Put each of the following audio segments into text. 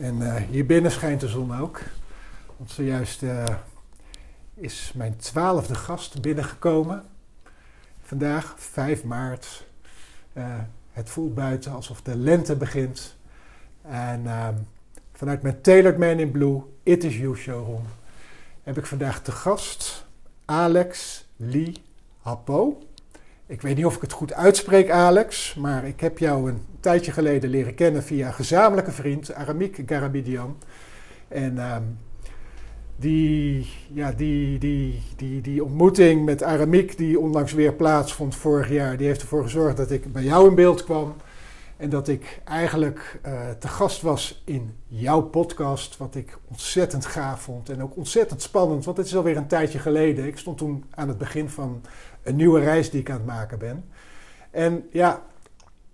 en uh, hier binnen schijnt de zon ook. Want zojuist uh, is mijn twaalfde gast binnengekomen. Vandaag, 5 maart. Uh, het voelt buiten alsof de lente begint. En ehm, vanuit mijn Tailored Man in Blue, It Is You showroom, heb ik vandaag te gast Alex Lee Happo. Ik weet niet of ik het goed uitspreek, Alex, maar ik heb jou een tijdje geleden leren kennen via een gezamenlijke vriend, Aramik Garabidian. En uh, die, ja, die, die, die, die ontmoeting met Aramik, die onlangs weer plaatsvond vorig jaar, die heeft ervoor gezorgd dat ik bij jou in beeld kwam. En dat ik eigenlijk uh, te gast was in jouw podcast, wat ik ontzettend gaaf vond en ook ontzettend spannend, want het is alweer een tijdje geleden. Ik stond toen aan het begin van een nieuwe reis die ik aan het maken ben. En ja,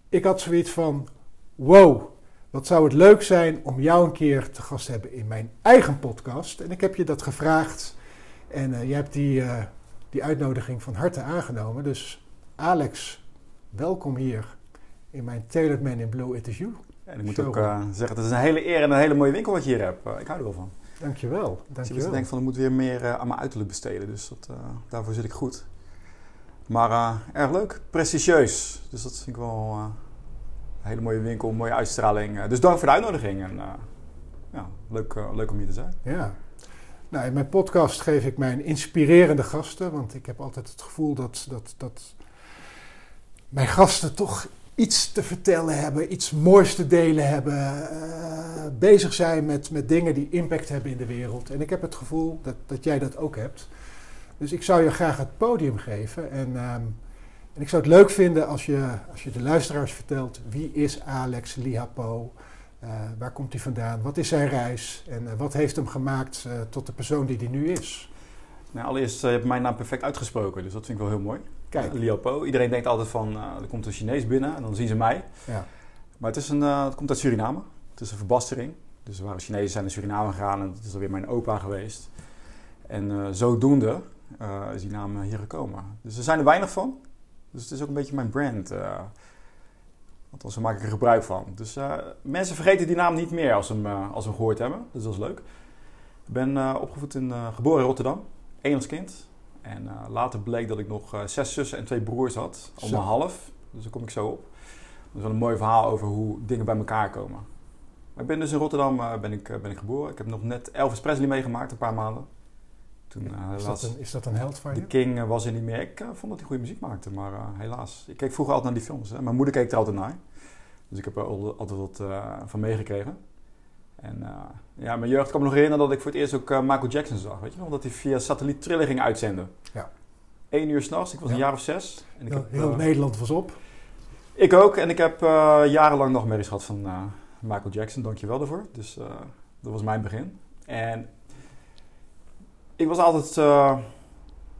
ik had zoiets van: wow, wat zou het leuk zijn om jou een keer te gast te hebben in mijn eigen podcast. En ik heb je dat gevraagd en uh, je hebt die, uh, die uitnodiging van harte aangenomen. Dus Alex, welkom hier in mijn Tailored Man in Blue It Is You. En ik moet ook uh, zeggen, het is een hele eer en een hele mooie winkel wat je hier hebt. ik hou er wel van. Dankjewel. Dankjewel. Ik denk van, ik moet weer meer aan mijn uiterlijk besteden. Dus dat, daarvoor zit ik goed. Maar erg leuk, prestigieus. Dus dat vind ik wel een hele mooie winkel, mooie uitstraling. Dus dank voor de uitnodiging en ja, leuk, leuk om hier te zijn. Ja. Nou, in mijn podcast geef ik mijn inspirerende gasten, want ik heb altijd het gevoel dat, dat, dat mijn gasten toch iets te vertellen hebben, iets moois te delen hebben, bezig zijn met, met dingen die impact hebben in de wereld. En ik heb het gevoel dat, dat jij dat ook hebt. Dus ik zou je graag het podium geven. En, um, en ik zou het leuk vinden als je, als je de luisteraars vertelt: wie is Alex Lihapo? Uh, waar komt hij vandaan? Wat is zijn reis? En uh, wat heeft hem gemaakt tot de persoon die hij nu is? Nou, allereerst, je hebt mijn naam perfect uitgesproken, dus dat vind ik wel heel mooi. Kijk. Liapo. Iedereen denkt altijd van, er komt een Chinees binnen en dan zien ze mij. Ja. Maar het, is een, het komt uit Suriname. Het is een verbastering. Dus er waren Chinezen zijn naar Suriname gegaan en dat is alweer mijn opa geweest. En zodoende uh, is die naam hier gekomen. Dus er zijn er weinig van. Dus het is ook een beetje mijn brand. Althans, daar maak ik er gebruik van. Dus uh, mensen vergeten die naam niet meer als ze hem, als ze hem gehoord hebben. Dus dat is leuk. Ik ben opgevoed in, geboren in Rotterdam. Engels kind. En later bleek dat ik nog zes zussen en twee broers had. Allemaal half. Dus daar kom ik zo op. Dat is wel een mooi verhaal over hoe dingen bij elkaar komen. Maar ik ben dus in Rotterdam ben ik, ben ik geboren. Ik heb nog net Elvis Presley meegemaakt, een paar maanden. Toen, uh, is, dat een, is, dat een, held van je? De King was er niet meer. Ik uh, vond dat hij goede muziek maakte, maar helaas. Ik keek vroeger altijd naar die films. Hè. Mijn moeder keek er altijd naar. Dus ik heb er altijd wat van meegekregen. En ja, mijn jeugd kan me nog herinneren dat ik voor het eerst ook Michael Jackson zag. Weet je Omdat hij via satelliet trillen ging uitzenden. Ja. Eén uur s'nachts, ik was ja. een jaar of zes. En ik heel, heb, heel Nederland was op. Ik ook. En ik heb jarenlang nog merries gehad van Michael Jackson. Dank je wel daarvoor. Dus dat was mijn begin. En ik was altijd,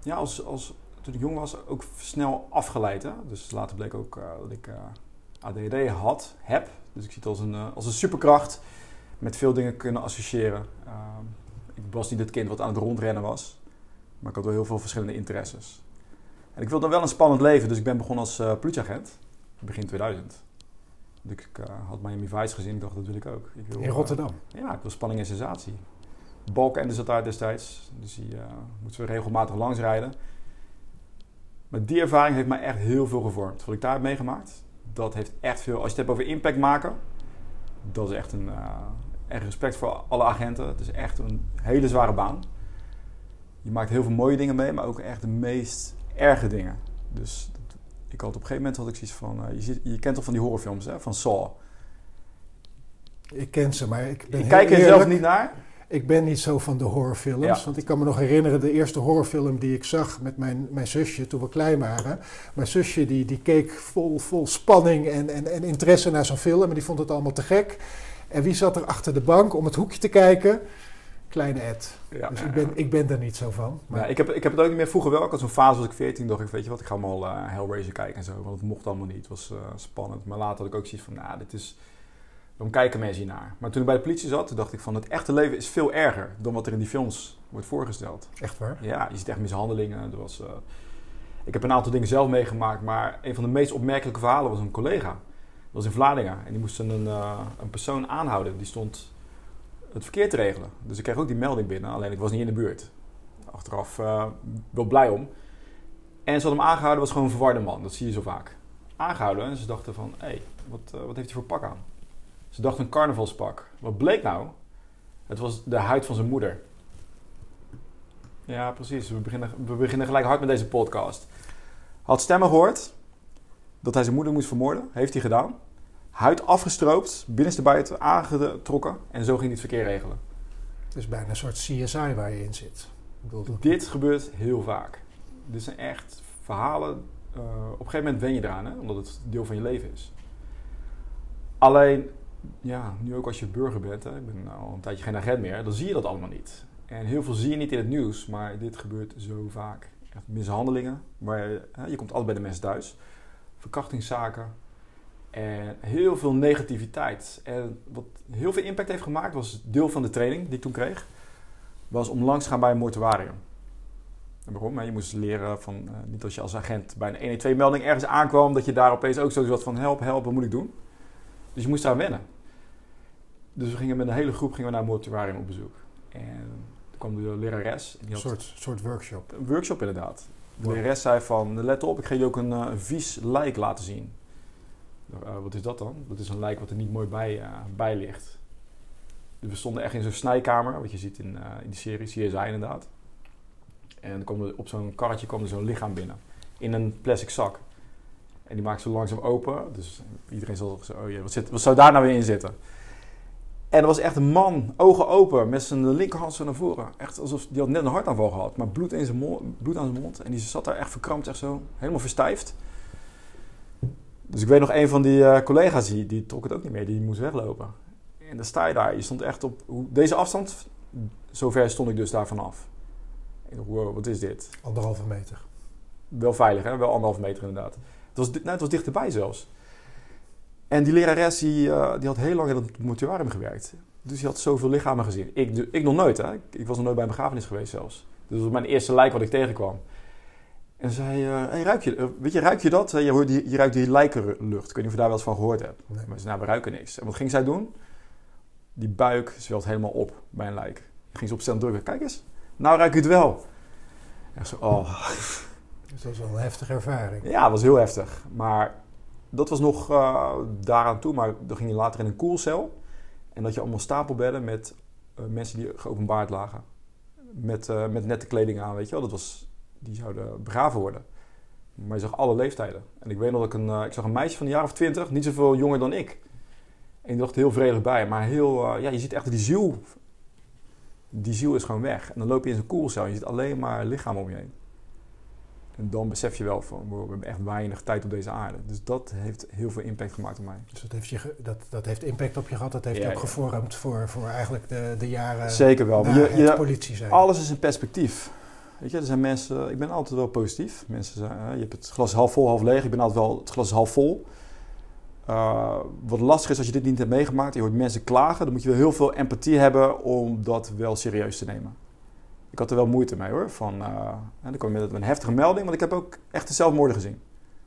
ja, als, als, toen ik jong was, ook snel afgeleid. Hè? Dus later bleek ook dat ik ADHD had, heb. Dus ik zie het als een, als een superkracht met veel dingen kunnen associëren. Ehm, ik was niet het kind wat aan het rondrennen was, maar ik had wel heel veel verschillende interesses. En ik wilde wel een spannend leven, dus ik ben begonnen als politieagent, begin 2000. Dus ik had Miami Vice gezien, ik dacht dat wil ik ook. Ik wil, In Rotterdam? ja, ik wil spanning en sensatie. Balkenende zat daar destijds. Dus die uh, moeten we regelmatig langs rijden. Maar die ervaring heeft mij echt heel veel gevormd. Wat ik daar heb meegemaakt, dat heeft echt veel... Als je het hebt over impact maken, dat is echt een, uh, echt respect voor alle agenten. Het is echt een hele zware baan. Je maakt heel veel mooie dingen mee, maar ook echt de meest erge dingen. Dus ik had op een gegeven moment had ik zoiets van... Uh, je, ziet, je kent toch van die horrorfilms, hè? Van Saw. Ik ken ze, maar ik ben Ik kijk er zelf niet naar. Ik ben niet zo van de horrorfilms. Want ik kan me nog herinneren, de eerste horrorfilm die ik zag met mijn, mijn zusje toen we klein waren. Mijn zusje die, die keek vol, vol spanning en, en, en interesse naar zo'n film. En die vond het allemaal te gek. En wie zat er achter de bank om het hoekje te kijken? Kleine Ed. Ja, dus ik ben, ik ben er niet zo van. Maar... Ja, ik, heb, ik heb het ook niet meer vroeger wel. Ik had zo'n fase als ik 14 dacht ik, weet je wat, ik ga mal uh, Hellraiser kijken en zo. Want het mocht allemaal niet. Het was uh, spannend. Maar later had ik ook zoiets van, nou, dit is dan kijken mensen naar. Maar toen ik bij de politie zat, dacht ik van het echte leven is veel erger dan wat er in die films wordt voorgesteld. Echt waar? Ja, je ziet echt mishandelingen. Er was, uh, ik heb een aantal dingen zelf meegemaakt, maar een van de meest opmerkelijke verhalen was een collega. Was in Vlaardingen. En die moesten een, uh, een persoon aanhouden. Die stond het verkeer te regelen. Dus ik kreeg ook die melding binnen, alleen ik was niet in de buurt. Achteraf uh, wel blij om. En ze hadden hem aangehouden, was gewoon een verwarde man. Dat zie je zo vaak. Aangehouden en ze dachten van, hé, hey, wat, wat heeft hij voor pak aan? Ze dacht een carnavalspak. Wat bleek nou? Het was de huid van zijn moeder. Ja, precies. We beginnen, we beginnen gelijk hard met deze podcast. Had stemmen gehoord dat hij zijn moeder moest vermoorden. Heeft hij gedaan. Huid afgestroopt, binnenste buiten aangetrokken. En zo ging hij het verkeer regelen. Dus bijna een soort CSI waar je in zit. Bedoel, Dit gebeurt heel vaak. Dit zijn echt verhalen. Uh, op een gegeven moment wen je eraan, hè? omdat het deel van je leven is. Alleen ja, nu ook als je burger bent, hè, ik ben al een tijdje geen agent meer, dan zie je dat allemaal niet. En heel veel zie je niet in het nieuws, maar dit gebeurt zo vaak. Echt mishandelingen, waar hè, je komt altijd bij de mensen thuis. Verkrachtingszaken en heel veel negativiteit. En wat heel veel impact heeft gemaakt, was deel van de training die ik toen kreeg, was om langs te gaan bij een mortuarium. En waarom? Je moest leren van, uh, niet als je als agent bij een 112 melding ergens aankwam, dat je daar opeens ook zo zat van help, help, wat moet ik doen? Dus je moest daar wennen. Dus we gingen met een hele groep gingen we naar een mortuarium op bezoek. En toen kwam de lerares. Die een soort, soort workshop. Een workshop inderdaad. De lerares zei van, let op, ik ga je ook een, uh, vies lijk laten zien. Uh, wat is dat dan? Dat is een lijk wat er niet mooi bij, uh, bij ligt. Dus we stonden echt in zo'n snijkamer, wat je ziet in, in die serie, CSI inderdaad. En kwam er, op zo'n karretje kwam er zo'n lichaam binnen. In een plastic zak. En die maakt zo langzaam open. Dus iedereen zal zo, oh jee, wat, zit, wat zou daar nou weer in zitten? En er was echt een man, ogen open, met zijn linkerhand zo naar voren. Echt alsof die had net een hartaanval gehad, maar bloed, in zijn mond, bloed aan zijn mond. En die zat daar echt verkrampt, echt zo, helemaal verstijfd. Dus ik weet nog een van die uh, collega's, die, die trok het ook niet meer, die moest weglopen. En dan sta je daar, je stond echt op deze afstand, zover stond ik dus daar vanaf. Ik dacht, wow, wat is dit? Anderhalve meter. Wel veilig, hè? Wel anderhalve meter inderdaad. Het was, nou, het was dichterbij zelfs. En die lerares die, uh, die had heel lang in het mortuarium gewerkt. Dus die had zoveel lichamen gezien. Ik, ik nog nooit, hè. Ik, was nog nooit bij een begrafenis geweest zelfs. Dus dat was mijn eerste lijk wat ik tegenkwam. En zei, uh, hey, ruik je, uh, weet je, ruik je dat? Je, hoort die, je ruikt die lijkenlucht. Ik weet niet of je daar wel eens van gehoord hebt. Nee. Maar ze nou, we ruiken niks. En wat ging zij doen? Die buik zwelt helemaal op bij een lijk. ging ze op drukken. Kijk eens, nou ruik je het wel. En zo, oh. Dus dat was wel een heftige ervaring. Ja, dat was heel heftig. Maar dat was nog uh, daaraan toe. Maar dan ging je later in een koelcel. En dat je allemaal stapelbedden met uh, mensen die geopenbaard lagen. Met, uh, met nette kleding aan, weet je wel. Dat was, die zouden begraven worden. Maar je zag alle leeftijden. En ik weet nog dat ik een, ik zag een meisje van een jaar of twintig, niet zoveel jonger dan ik. En die dacht heel vredig bij. Maar heel, ja, je ziet echt die ziel. Die ziel is gewoon weg. En dan loop je in zo'n koelcel je ziet alleen maar lichaam om je heen. En dan besef je wel van, we hebben echt weinig tijd op deze aarde. Dus dat heeft heel veel impact gemaakt op mij. Dus dat heeft, je, dat, dat heeft impact op je gehad. Dat heeft ja, je ook ja. gevormd voor, voor eigenlijk de, de jaren Zeker wel. na je, politie zijn. Alles is een perspectief. Weet je, er zijn mensen... Ik ben altijd wel positief. Mensen zeggen, je hebt het glas half vol, half leeg. Ik ben altijd wel... Het glas half vol. Uh, wat lastig is als je dit niet hebt meegemaakt. Je hoort mensen klagen. Dan moet je wel heel veel empathie hebben om dat wel serieus te nemen ik had er wel moeite mee hoor. Van, uh, dan kwam je met een heftige melding, want ik heb ook echt de zelfmoorden gezien.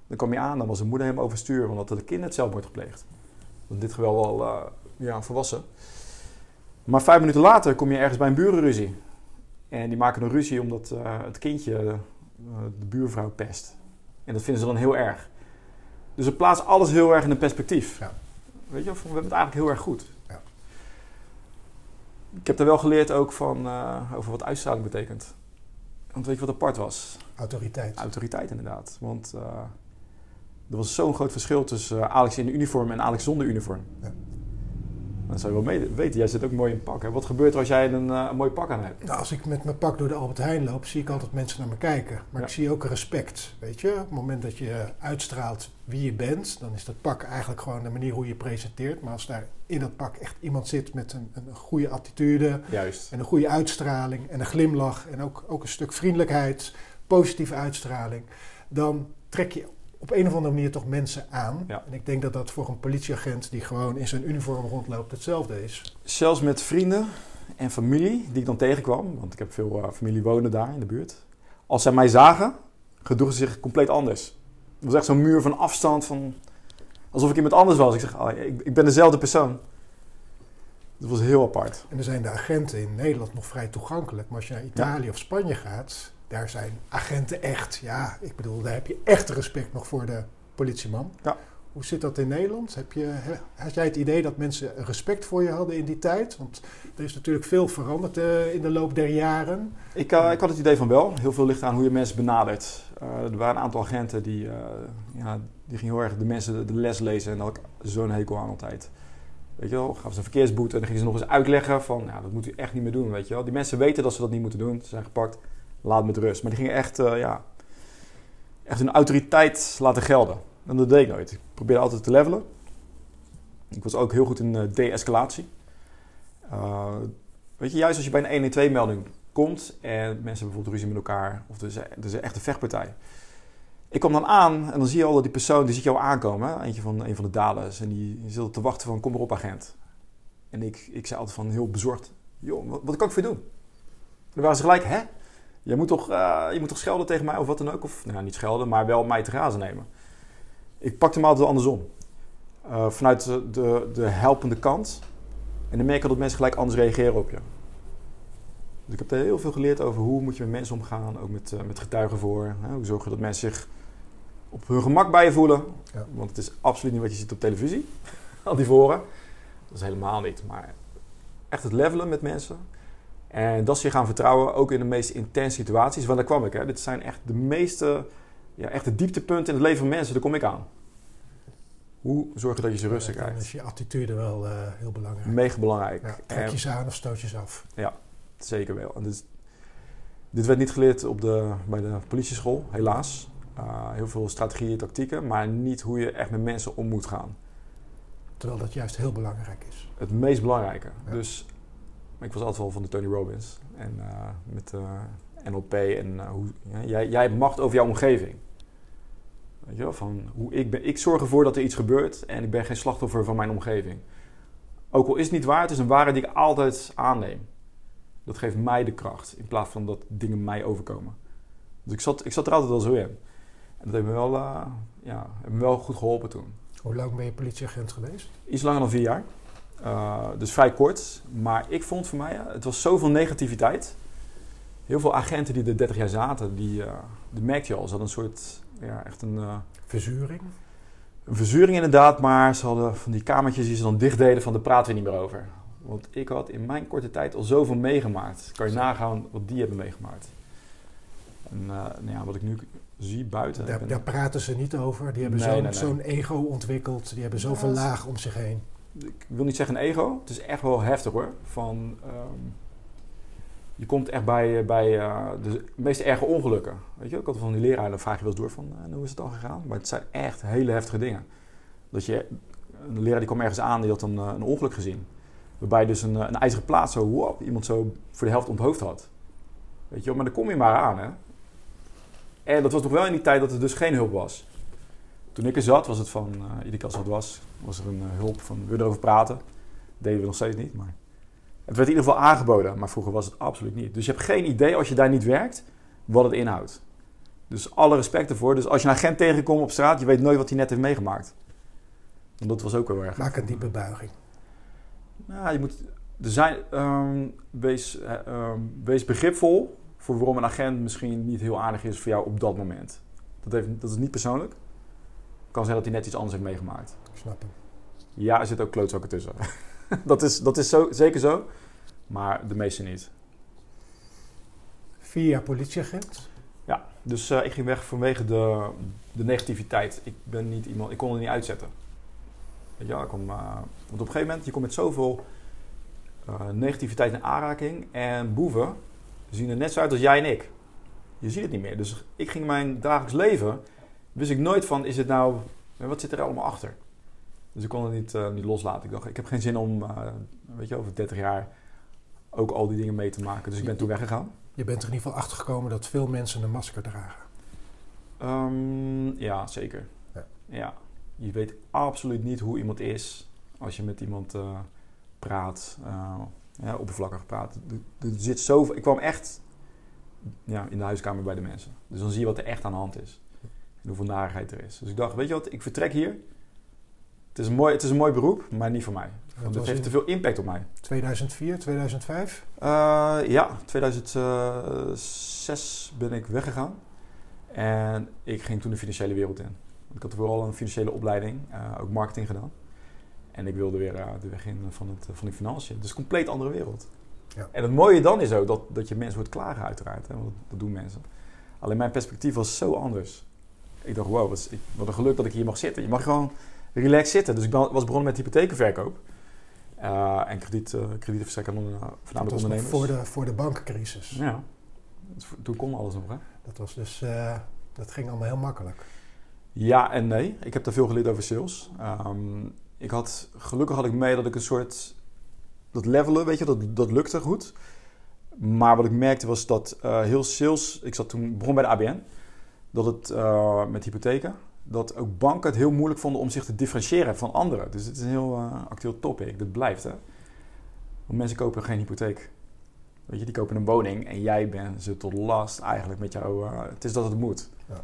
Dan kwam je aan, dan was de moeder helemaal overstuur, omdat het kind het zelfmoord gepleegd. In dit geval wel uh, ja, volwassen. Maar vijf minuten later kom je ergens bij een burenruzie. En die maken een ruzie omdat uh, het kindje de buurvrouw pest. En dat vinden ze dan heel erg. Dus het plaatst alles heel erg in een perspectief. Ja. Weet je, we hebben het eigenlijk heel erg goed. Ik heb er wel geleerd ook van, over wat uitstraling betekent. Want weet je wat apart was? Autoriteit. Autoriteit, inderdaad. Want er was zo'n groot verschil tussen Alex in uniform en Alex zonder uniform. Ja. Dat zou je wel mee weten. Jij zit ook mooi in pak. Hè? Wat gebeurt er als jij een, uh, een mooi pak aan hebt? Nou, als ik met mijn pak door de Albert Heijn loop, zie ik altijd mensen naar me kijken. Maar ik zie ook respect. Weet je, op het moment dat je uitstraalt wie je bent, dan is dat pak eigenlijk gewoon de manier hoe je presenteert. Maar als daar in dat pak echt iemand zit met een, een goede attitude Juist. en een goede uitstraling en een glimlach en ook, ook een stuk vriendelijkheid, positieve uitstraling, dan trek je op een of andere manier toch mensen aan. En ik denk dat dat voor een politieagent die gewoon in zijn uniform rondloopt hetzelfde is. Zelfs met vrienden en familie die ik dan tegenkwam, want ik heb veel uh, familie wonen daar in de buurt. Als zij mij zagen, gedroegen ze zich compleet anders. Het was echt zo'n muur van afstand, van, alsof ik iemand anders was. Ik zeg, oh, ik, ik ben dezelfde persoon. Dat was heel apart. En er zijn de agenten in Nederland nog vrij toegankelijk. Maar als je naar Italië of Spanje gaat, daar zijn agenten echt, ja, ik bedoel, daar heb je echt respect nog voor de politieman. Ja. Hoe zit dat in Nederland? Heb je, had jij het idee dat mensen respect voor je hadden in die tijd? Want er is natuurlijk veel veranderd uh, in de loop der jaren. Ik, uh, ik had het idee van wel. Heel veel ligt aan hoe je mensen benadert. Uh, er waren een aantal agenten die, ja, die gingen heel erg de mensen de les lezen. En daar had ik zo'n hekel aan altijd. Weet je wel, gaven ze een verkeersboete en dan gingen ze nog eens uitleggen van... Ja, dat moet u echt niet meer doen, weet je wel. Die mensen weten dat ze dat niet moeten doen. Ze zijn gepakt laat met rust. Maar die gingen echt, uh, ja, echt hun autoriteit laten gelden. En dat deed ik nooit. Ik probeerde altijd te levelen. Ik was ook heel goed in uh, de-escalatie. Uh, weet je, juist als je bij een 112-melding komt en mensen hebben bijvoorbeeld ruzie met elkaar, of er is, er is echt een vechtpartij. Ik kom dan aan en dan zie je al dat die persoon, die ziet jou aankomen, eentje van een van de daders, en die, die zit te wachten van, kom erop agent. En ik, ik zei altijd van heel bezorgd, joh, wat, wat kan ik voor je doen? En dan waren ze gelijk, hè? Je moet, toch, uh, je moet toch schelden tegen mij of wat dan ook? Of nou, niet schelden, maar wel mij te grazen nemen. Ik pakte hem altijd andersom. Uh, vanuit de, de, de, helpende kant. En dan merk je dat mensen gelijk anders reageren op je. Dus ik heb er heel veel geleerd over hoe moet je met mensen omgaan. Ook met, uh, met getuigen voor. Hè? Hoe zorg je dat mensen zich op hun gemak bij je voelen. Ja. Want het is absoluut niet wat je ziet op televisie. Al die voren. Dat is helemaal niet. Maar echt het levelen met mensen. En dat ze je gaan vertrouwen, ook in de meest intense situaties. Want daar kwam ik. Hè. Dit zijn echt de meeste, ja, echt de dieptepunten in het leven van mensen. Daar kom ik aan. Hoe zorgen dat je ze rustig krijgt? Dan is je attitude wel uh, heel belangrijk. Mega belangrijk. Ja, trek je ze aan of stoot je ze af? Ja, zeker wel. En dit, dit werd niet geleerd op de, bij de politieschool, helaas. Uh, heel veel strategieën, tactieken, maar niet hoe je echt met mensen om moet gaan. Terwijl dat juist heel belangrijk is. Het meest belangrijke. Dus ik was altijd wel van de Tony Robbins. En uh, met uh, NLP en uh, hoe, ja, jij, jij hebt macht over jouw omgeving. Weet je wel, van hoe ik, ben, ik zorg ervoor dat er iets gebeurt en ik ben geen slachtoffer van mijn omgeving. Ook al is het niet waar, het is een waarheid die ik altijd aanneem. Dat geeft mij de kracht in plaats van dat dingen mij overkomen. Dus ik zat, ik zat er altijd wel zo in. En dat heeft me wel, ja, heeft me wel goed geholpen toen. Hoe lang ben je politieagent geweest? Iets langer dan vier jaar. Uh, dus vrij kort. Maar ik vond voor mij, het was zoveel negativiteit. Heel veel agenten die er 30 jaar zaten, die, uh, die merkte je al. Ze hadden een soort, ja, echt een... Uh, verzuring? Een verzuring inderdaad, maar ze hadden van die kamertjes die ze dan dicht deden van daar praten we niet meer over. Want ik had in mijn korte tijd al zoveel meegemaakt. Kan je nagaan wat die hebben meegemaakt. En nou ja, wat ik nu zie buiten... Daar, daar praten ze niet over. Die hebben nee, zo'n nee, nee. zo ego ontwikkeld. Die hebben zoveel ja, laag om zich heen ik wil niet zeggen een ego. Het is echt wel heftig hoor. Van, um, je komt echt bij, bij uh, de meest erge ongelukken. Weet je, ik had van die leraar, dan vraag je wel eens door van uh, hoe is het al gegaan. Maar het zijn echt hele heftige dingen. Dat je, een leraar die kwam ergens aan, die had een, een ongeluk gezien. Waarbij dus een, een ijzeren plaat zo, wop, iemand zo voor de helft onthoofd had. Weet je, maar dan kom je maar aan hè. En dat was nog wel in die tijd dat er dus geen hulp was. Toen ik er zat, was het van, uh, iedere keer als het was, was er een uh, hulp van, we erover praten. Dat deden we nog steeds niet, maar het werd in ieder geval aangeboden, maar vroeger was het absoluut niet. Dus je hebt geen idee als je daar niet werkt, wat het inhoudt. Dus alle respect ervoor. Dus als je een agent tegenkomt op straat, je weet nooit wat hij net heeft meegemaakt. Want dat was ook wel erg. Maak een diepe buiging. Nou, je moet, er zijn, um, wees, um, wees begripvol voor waarom een agent misschien niet heel aardig is voor jou op dat moment. Dat, heeft, dat is niet persoonlijk kan zijn dat hij net iets anders heeft meegemaakt. Ik snap hem. Ja, er zit ook klootzakken tussen. dat is, dat is zo, zeker zo. Maar de meeste niet. Vier jaar politieagent? Ja, dus ik ging weg vanwege de, de negativiteit. Ik ben niet iemand, ik kon het niet uitzetten. Weet je, ik kom, want op een gegeven moment, je komt met zoveel negativiteit in aanraking. En boeven zien er net zo uit als jij en ik. Je ziet het niet meer. Dus ik ging mijn dagelijks leven, wist ik nooit van, is het nou, wat zit er allemaal achter? Dus ik kon het niet, uh, niet loslaten. Ik dacht, ik heb geen zin om, uh, weet je, over 30 jaar ook al die dingen mee te maken. Dus ik ben toen weggegaan. Je bent er in ieder geval achter gekomen dat veel mensen een masker dragen. Um, ja, zeker. Ja. ja. Je weet absoluut niet hoe iemand is als je met iemand uh, praat, ja, oppervlakkig praat. Er, er zit zoveel. Ik kwam echt ja, in de huiskamer bij de mensen. Dus dan zie je wat er echt aan de hand is. En hoeveel narigheid er is. Dus ik dacht, weet je wat, ik vertrek hier. Het is een mooi, het is een mooi beroep, maar niet voor mij. Want het heeft te veel impact op mij. 2004, 2005? Uh, ja, 2006 ben ik weggegaan. En ik ging toen de financiële wereld in. Ik had vooral een financiële opleiding, uh, ook marketing gedaan. En ik wilde weer uh, de weg in van, het, van die financiën. Dus een compleet andere wereld. Ja. En het mooie dan is ook dat, dat je mensen wordt klagen uiteraard. Hè, want dat doen mensen. Alleen mijn perspectief was zo anders. Ik dacht, wow, wat, wat een geluk dat ik hier mag zitten. Je mag gewoon relaxed zitten. Dus ik was begonnen met hypothekenverkoop. Uh, en krediet, uh, kredieten verstrekken aan voornamelijk ondernemers. Voor de, voor de bankencrisis. Ja, toen kon alles nog hè. Dat was dus, dat ging allemaal heel makkelijk. Ja en nee. Ik heb daar veel geleerd over sales. Um, ik had, gelukkig had ik mee dat ik een soort dat levelen, weet je, dat, dat lukte goed. Maar wat ik merkte was dat heel sales, ik zat toen, begon bij de ABN, dat het uh, met hypotheken, dat ook banken het heel moeilijk vonden om zich te differentiëren van anderen. Dus het is een heel uh, actueel topic, dat blijft hè. Want mensen kopen geen hypotheek. Weet je, die kopen een woning en jij bent ze tot last eigenlijk met jou. het is dat het moet. Ja.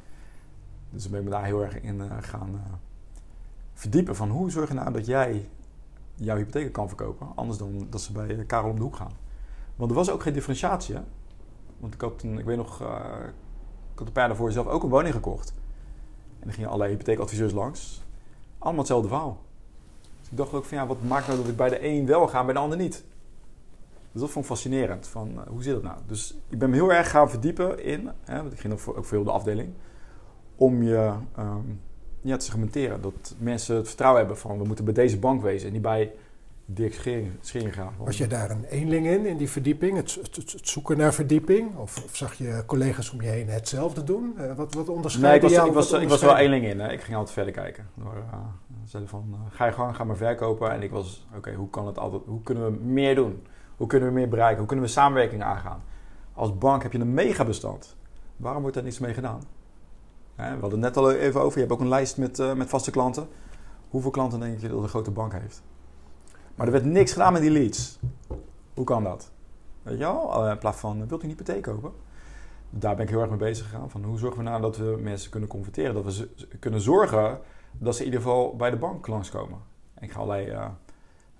Dus dan ben ik me daar heel erg in gaan verdiepen van hoe zorg je nou dat jij jouw hypotheek kan verkopen. Anders dan dat ze bij Karel om de hoek gaan. Want er was ook geen differentiatie. Hè? Want ik had een, ik weet nog, uh, had een paar daarvoor zelf ook een woning gekocht. En er gingen allerlei hypotheekadviseurs langs. Allemaal hetzelfde verhaal. Dus ik dacht ook van ja, wat maakt nou dat ik bij de een wel ga en bij de ander niet? Dus dat vond ik fascinerend. Van, uh, hoe zit dat nou? Dus ik ben me heel erg gaan verdiepen in, hè, want ik ging ook heel de afdeling, om je um, te segmenteren. Dat mensen het vertrouwen hebben van we moeten bij deze bank wezen en niet bij Dirk Schering, gaan. Was je daar een eenling in, in die verdieping? Het, het, het zoeken naar verdieping? Of, of, zag je collega's om je heen hetzelfde doen? Uh, wat, wat onderscheidde nee, ik was, ik was, ik was wel eenling in. Hè. Ik ging altijd verder kijken. Door, uh, zeiden van, uh, ga je gang, ga maar verkopen. En ik was, oké, hoe kan het altijd, hoe kunnen we meer doen? Hoe kunnen we meer bereiken? Hoe kunnen we samenwerking aangaan? Als bank heb je een megabestand. Waarom wordt daar niets mee gedaan? we hadden het net al even over. Je hebt ook een lijst met, met vaste klanten. Hoeveel klanten denk je dat een grote bank heeft? Maar er werd niks gedaan met die leads. Hoe kan dat? Weet je wel? In plaats van, wilt u een hypotheek kopen? Daar ben ik heel erg mee bezig gegaan. Van hoe zorgen we nou dat we mensen kunnen converteren? Dat we kunnen zorgen dat ze in ieder geval bij de bank langskomen. En ik ga allerlei uh,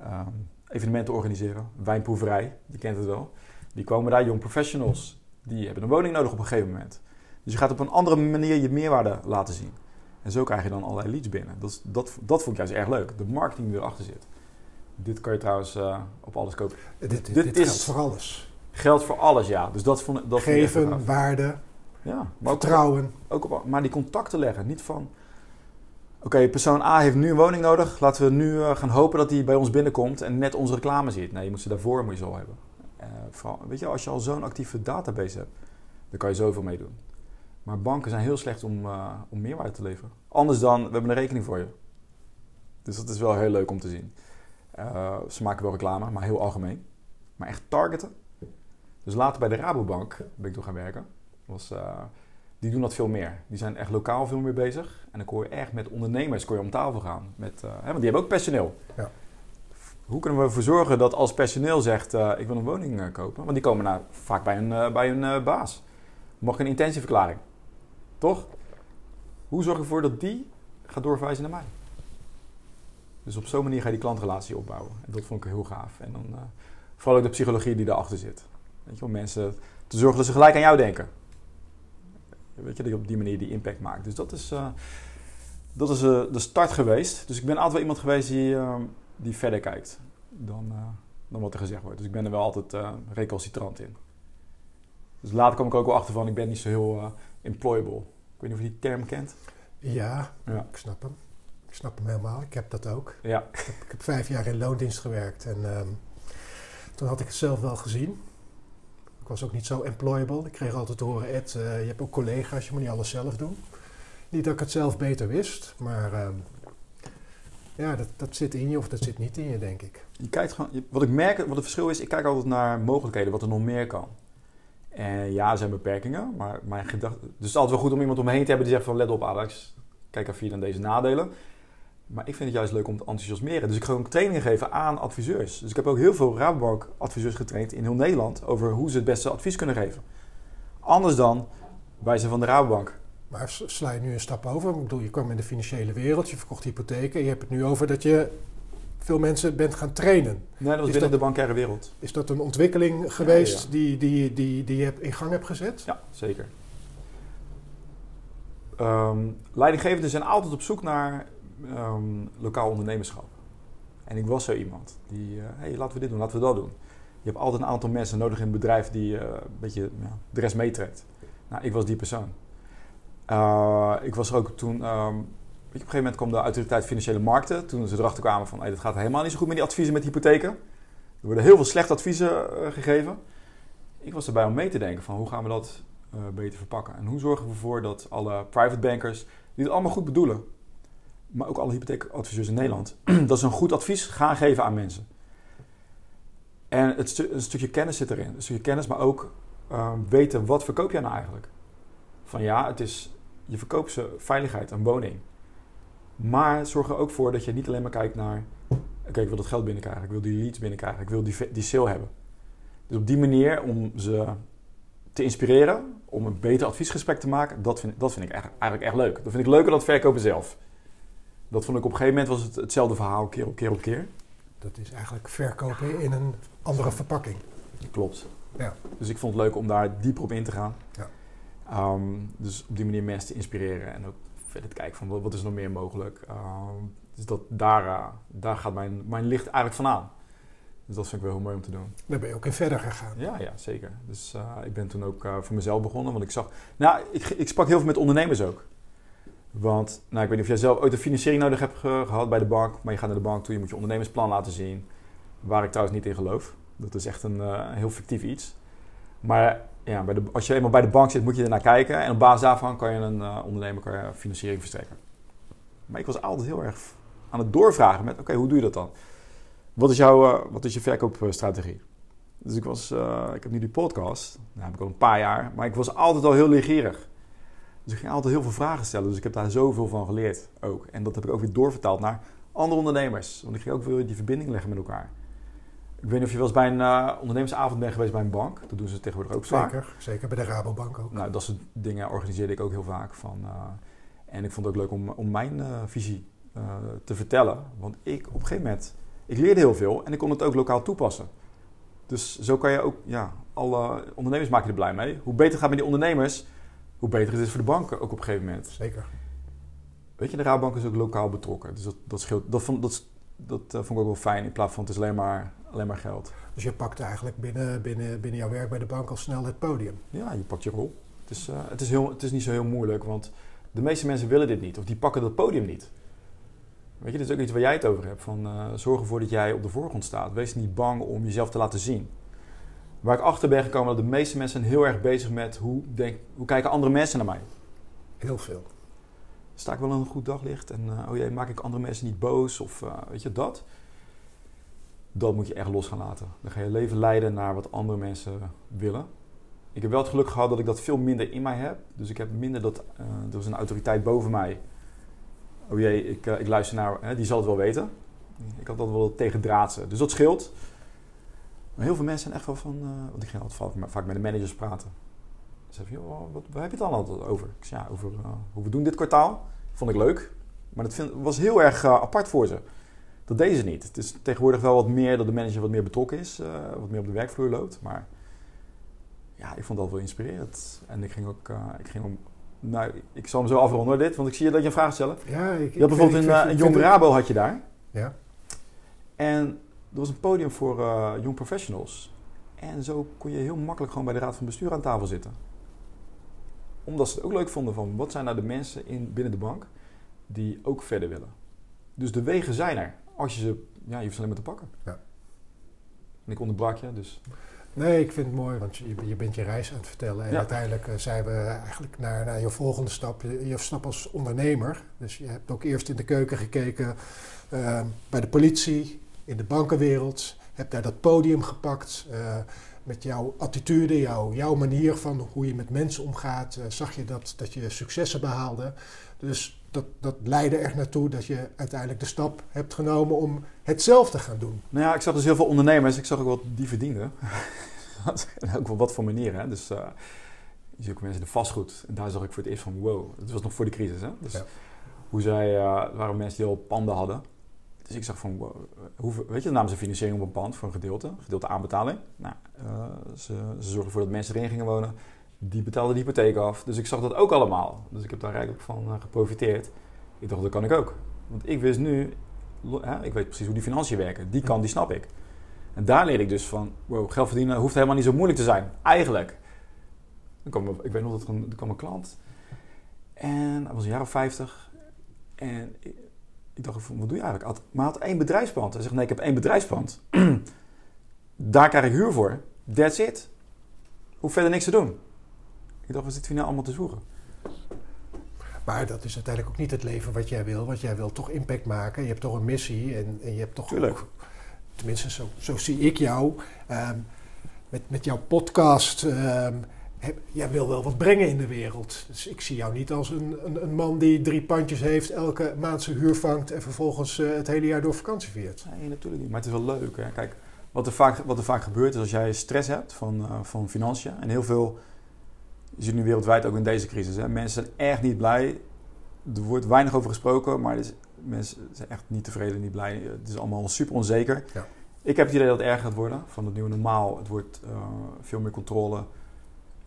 uh, evenementen organiseren. Wijnproeverij, je kent het wel. Die komen daar, jong professionals. Die hebben een woning nodig op een gegeven moment. Dus je gaat op een andere manier je meerwaarde laten zien. En zo krijg je dan allerlei leads binnen. Dat, dat, dat vond ik juist erg leuk. De marketing die erachter zit. Dit kan je trouwens uh, op alles kopen. Dit, dit, dit, dit is geldt voor alles. Geldt voor alles, ja. Dus dat vond, dat Geven, vond waarde, ja, maar vertrouwen. Ook op, maar die contacten leggen. Niet van... Oké, persoon A heeft nu een woning nodig. Laten we nu uh, gaan hopen dat hij bij ons binnenkomt en net onze reclame ziet. Nee, je moet ze daarvoor moet je zo hebben. Uh, vooral, weet je, als je al zo'n actieve database hebt, dan kan je zoveel mee doen. Maar banken zijn heel slecht om, uh, om meerwaarde te leveren. Anders dan, we hebben een rekening voor je. Dus dat is wel heel leuk om te zien. Uh, ze maken wel reclame, maar heel algemeen. Maar echt targeten. Dus later bij de Rabobank ben ik toen gaan werken. Was, uh, die doen dat veel meer. Die zijn echt lokaal veel meer bezig. En dan kon je echt met ondernemers kon je om tafel gaan. Met, hè, want die hebben ook personeel. Ja. Hoe kunnen we ervoor zorgen dat als personeel zegt... ik wil een woning kopen... Want die komen nou vaak bij een, bij een baas. Mag ik een intentieverklaring? Toch? Hoe zorg je ervoor dat die gaat doorverwijzen naar mij? Dus op zo'n manier ga je die klantrelatie opbouwen. En dat vond ik heel gaaf. En dan uh, vooral ook de psychologie die erachter zit. Weet je, om mensen te zorgen dat ze gelijk aan jou denken. Weet je, dat je op die manier die impact maakt. Dus dat is, uh, dat is uh, de start geweest. Dus ik ben altijd wel iemand geweest die, die verder kijkt dan, dan wat er gezegd wordt. Dus ik ben er wel altijd recalcitrant in. Dus later kom ik ook wel achter van, ik ben niet zo heel employable. Ik weet niet of je die term kent. Ja, ja, ik snap hem. Ik snap hem helemaal. Ik heb dat ook. Ja. Ik, heb, ik heb vijf jaar in loondienst gewerkt en um, toen had ik het zelf wel gezien. Ik was ook niet zo employable. Ik kreeg altijd te horen, Ed, uh, je hebt ook collega's, je moet niet alles zelf doen. Niet dat ik het zelf beter wist, maar um, ja, dat, dat zit in je of dat zit niet in je, denk ik. Je kijkt gewoon, wat ik merk, wat het verschil is, ik kijk altijd naar mogelijkheden, wat er nog meer kan. En ja, er zijn beperkingen, maar mijn gedachte... Dus het is altijd wel goed om iemand om me heen te hebben die zegt van... Let op Alex, kijk even dan deze nadelen. Maar ik vind het juist leuk om te enthousiasmeren. Dus ik ga ook trainingen geven aan adviseurs. Dus ik heb ook heel veel Rabobank adviseurs getraind in heel Nederland... over hoe ze het beste advies kunnen geven. Anders dan wij zijn van de Rabobank. Maar sla je nu een stap over? Ik bedoel, je kwam in de financiële wereld, je verkocht hypotheken. Je hebt het nu over dat je veel mensen bent gaan trainen. Nee, dat was binnen de bankaire wereld. Is dat een ontwikkeling geweest Die, die, die, die je in gang hebt gezet? Ja, zeker. Um, leidinggevenden zijn altijd op zoek naar um, lokaal ondernemerschap. En ik was zo iemand die, uh, hey, laten we dit doen, laten we dat doen. Je hebt altijd een aantal mensen nodig in het bedrijf die uh, een beetje ja, de rest meetrekt. Nou, ik was die persoon. Uh, ik was er ook toen um, op een gegeven moment kwam de autoriteit financiële markten. Toen ze erachter kwamen van, hey, dat gaat helemaal niet zo goed met die adviezen met hypotheken. Er worden heel veel slechte adviezen gegeven. Ik was erbij om mee te denken van, hoe gaan we dat beter verpakken? En hoe zorgen we ervoor dat alle private bankers, die het allemaal goed bedoelen, maar ook alle hypotheekadviseurs in Nederland, dat ze een goed advies gaan geven aan mensen. En het een stukje kennis zit erin. Een stukje kennis, maar ook uh, weten wat verkoop jij nou eigenlijk. Van ja, het is, je verkoopt ze veiligheid, een woning. Maar zorg er ook voor dat je niet alleen maar kijkt naar... Oké, ik wil dat geld binnenkrijgen, ik wil die leads binnenkrijgen, ik wil die, die sale hebben. Dus op die manier om ze te inspireren, om een beter adviesgesprek te maken, dat vind, dat vind ik eigenlijk echt leuk. Dat vind ik leuker dan het verkopen zelf. Dat vond ik op een gegeven moment was het hetzelfde verhaal keer op keer op keer. Dat is eigenlijk verkopen in een andere verpakking. Klopt. Ja. Dus ik vond het leuk om daar dieper op in te gaan. Ja. Um, dus op die manier mensen te inspireren en ook verder te kijken van wat, is er nog meer mogelijk. Uh, dus dat, daar, uh, daar gaat mijn, mijn licht eigenlijk van aan. Dus dat vind ik wel heel mooi om te doen. Daar ben je ook in verder gegaan. Ja, ja zeker. Dus uh, ik ben toen ook voor mezelf begonnen. Want ik zag... Nou, ik, ik sprak heel veel met ondernemers ook. Want, nou, ik weet niet of jij zelf ooit een financiering nodig hebt gehad bij de bank. Maar je gaat naar de bank toe, je moet je ondernemersplan laten zien. Waar ik trouwens niet in geloof. Dat is echt een heel fictief iets. Maar ja, bij de, als je eenmaal bij de bank zit, moet je ernaar kijken. En op basis daarvan kan je een uh, ondernemer kan je financiering verstrekken. Maar ik was altijd heel erg aan het doorvragen met... Oké, hoe doe je dat dan? Wat is, jouw, uh, wat is je verkoopstrategie? Dus ik was... Ik heb nu die podcast. Nou, heb ik al een paar jaar. Maar ik was altijd al heel leergierig. Dus ik ging altijd heel veel vragen stellen. Dus ik heb daar zoveel van geleerd ook. En dat heb ik ook weer doorvertaald naar andere ondernemers. Want ik ging ook weer die verbinding leggen met elkaar. Ik weet niet of je wel eens bij een uh, ondernemersavond bent geweest bij een bank. Dat doen ze tegenwoordig ook zeker, vaak. Zeker, bij de Rabobank ook. Nou, dat soort dingen organiseerde ik ook heel vaak. Van, uh, en ik vond het ook leuk om, om mijn uh, visie te vertellen. Want ik op een gegeven moment, ik leerde heel veel en ik kon het ook lokaal toepassen. Dus zo kan je ook, ja, alle ondernemers maak je er blij mee. Hoe beter gaat met die ondernemers, hoe beter het is voor de banken ook op een gegeven moment. Zeker. Weet je, de Rabobank is ook lokaal betrokken. Dus dat, dat scheelt, dat, vond, dat, dat vond ik ook wel fijn in plaats van het is alleen maar alleen maar geld. Dus je pakt eigenlijk binnen, binnen, binnen jouw werk bij de bank al snel het podium? Ja, je pakt je rol. Het is, uh, het, is heel, het is niet zo heel moeilijk, want de meeste mensen willen dit niet. Of die pakken dat podium niet. Weet je, dat is ook iets waar jij het over hebt. Van, uh, zorg ervoor dat jij op de voorgrond staat. Wees niet bang om jezelf te laten zien. Waar ik achter ben gekomen dat de meeste mensen heel erg bezig met hoe, denk, hoe kijken andere mensen naar mij. Heel veel. Sta ik wel in een goed daglicht en uh, oh jee, maak ik andere mensen niet boos of weet je dat? dat moet je echt los gaan laten. Dan ga je leven leiden naar wat andere mensen willen. Ik heb wel het geluk gehad dat ik dat veel minder in mij heb. Dus ik heb minder dat... Uh, er is een autoriteit boven mij. Oh jee, ik, ik luister naar... Hè, die zal het wel weten. Ik had dat wel tegen draadsen. Dus dat scheelt. Maar heel veel mensen zijn echt wel van... Uh, want ik ging altijd vaak met de managers praten. Ze zeggen, joh, wat, waar heb je het dan altijd over? Ik zei, ja, over hoe we doen dit kwartaal. Vond ik leuk. Maar dat vind, was heel erg apart voor ze. Dat deden ze niet. Het is tegenwoordig wel wat meer dat de manager wat meer betrokken is, wat meer op de werkvloer loopt. Maar ja, ik vond dat wel inspirerend. En ik ging ook, ik ging om, nou, ik zal hem zo afronden dit, want ik zie dat je een vraag stelt. Ja, ik, je had bijvoorbeeld een, een jong Rabo had je daar. Ja. En er was een podium voor uh, young professionals. En zo kon je heel makkelijk gewoon bij de raad van bestuur aan tafel zitten. Omdat ze het ook leuk vonden van wat zijn nou de mensen in, binnen de bank die ook verder willen. Dus de wegen zijn er. Als je ze, ja, je hoeft ze alleen maar te pakken. Ja. En ik onderbrak je, dus... Nee, ik vind het mooi, want je, je bent je reis aan het vertellen. En uiteindelijk uh, zijn we eigenlijk naar, naar je volgende stap. Je, je stap als ondernemer. Dus je hebt ook eerst in de keuken gekeken uh, bij de politie, in de bankenwereld. Heb daar dat podium gepakt. Uh, met jouw attitude, jouw, jouw manier van hoe je met mensen omgaat, zag je dat, dat je successen behaalde. Dus dat, dat leidde er naartoe dat je uiteindelijk de stap hebt genomen om het zelf te gaan doen. Nou ja, ik zag dus heel veel ondernemers. Ik zag ook wat die verdienden. ook wel wat voor manieren. Dus uh, je ziet ook mensen in de vastgoed. En daar zag ik voor het eerst van wow. Het was nog voor de crisis. Hè? Dus hoe zij, uh, waren mensen die al panden hadden. Dus ik zag van, wow, hoe, weet je, namen ze financiering op een pand voor een gedeelte, gedeelte aanbetaling. Nou, uh, ze, ze zorgden ervoor dat mensen erin gingen wonen die betaalde de hypotheek af. Dus ik zag dat ook allemaal. Dus ik heb daar eigenlijk van uh, geprofiteerd. Ik dacht, dat kan ik ook. Want ik wist nu, hè, ik weet precies hoe die financiën werken. Die kan, die snap ik. En daar leer ik dus van, wow, geld verdienen hoeft helemaal niet zo moeilijk te zijn. Eigenlijk. Dan kwam, ik weet nog dat er, een, kwam een klant. En hij was een jaar of 50. En ik, dacht, wat doe je eigenlijk? Maar hij had één bedrijfspand. Hij zegt, nee, ik heb één bedrijfspand. daar krijg ik huur voor. That's it. Hoef verder niks te doen. Ik dacht, wat zit hier nou allemaal te zoeken? Maar dat is uiteindelijk ook niet het leven wat jij wil. Want jij wil toch impact maken. Je hebt toch een missie. En, en je hebt toch Tuurlijk. tenminste, zo, zo zie ik jou. Ehm, met, met jouw podcast. Um, jij wil wel wat brengen in de wereld. Dus ik zie jou niet als een, een, een man die drie pandjes heeft, elke maand zijn huur vangt en vervolgens uh, het hele jaar door vakantie viert. Nee, natuurlijk niet. Maar het is wel leuk. Hè? Kijk, wat er, vaak, wat er vaak gebeurt is als jij stress hebt van, uh, van financiën en heel veel je ziet nu wereldwijd ook in deze crisis. Hè. Mensen zijn echt niet blij. Er wordt weinig over gesproken, maar is, mensen zijn echt niet tevreden, niet blij. Het is allemaal super onzeker. Ja. Ik heb het idee dat het erger gaat worden van het nieuwe normaal. Het wordt uh, veel meer controle.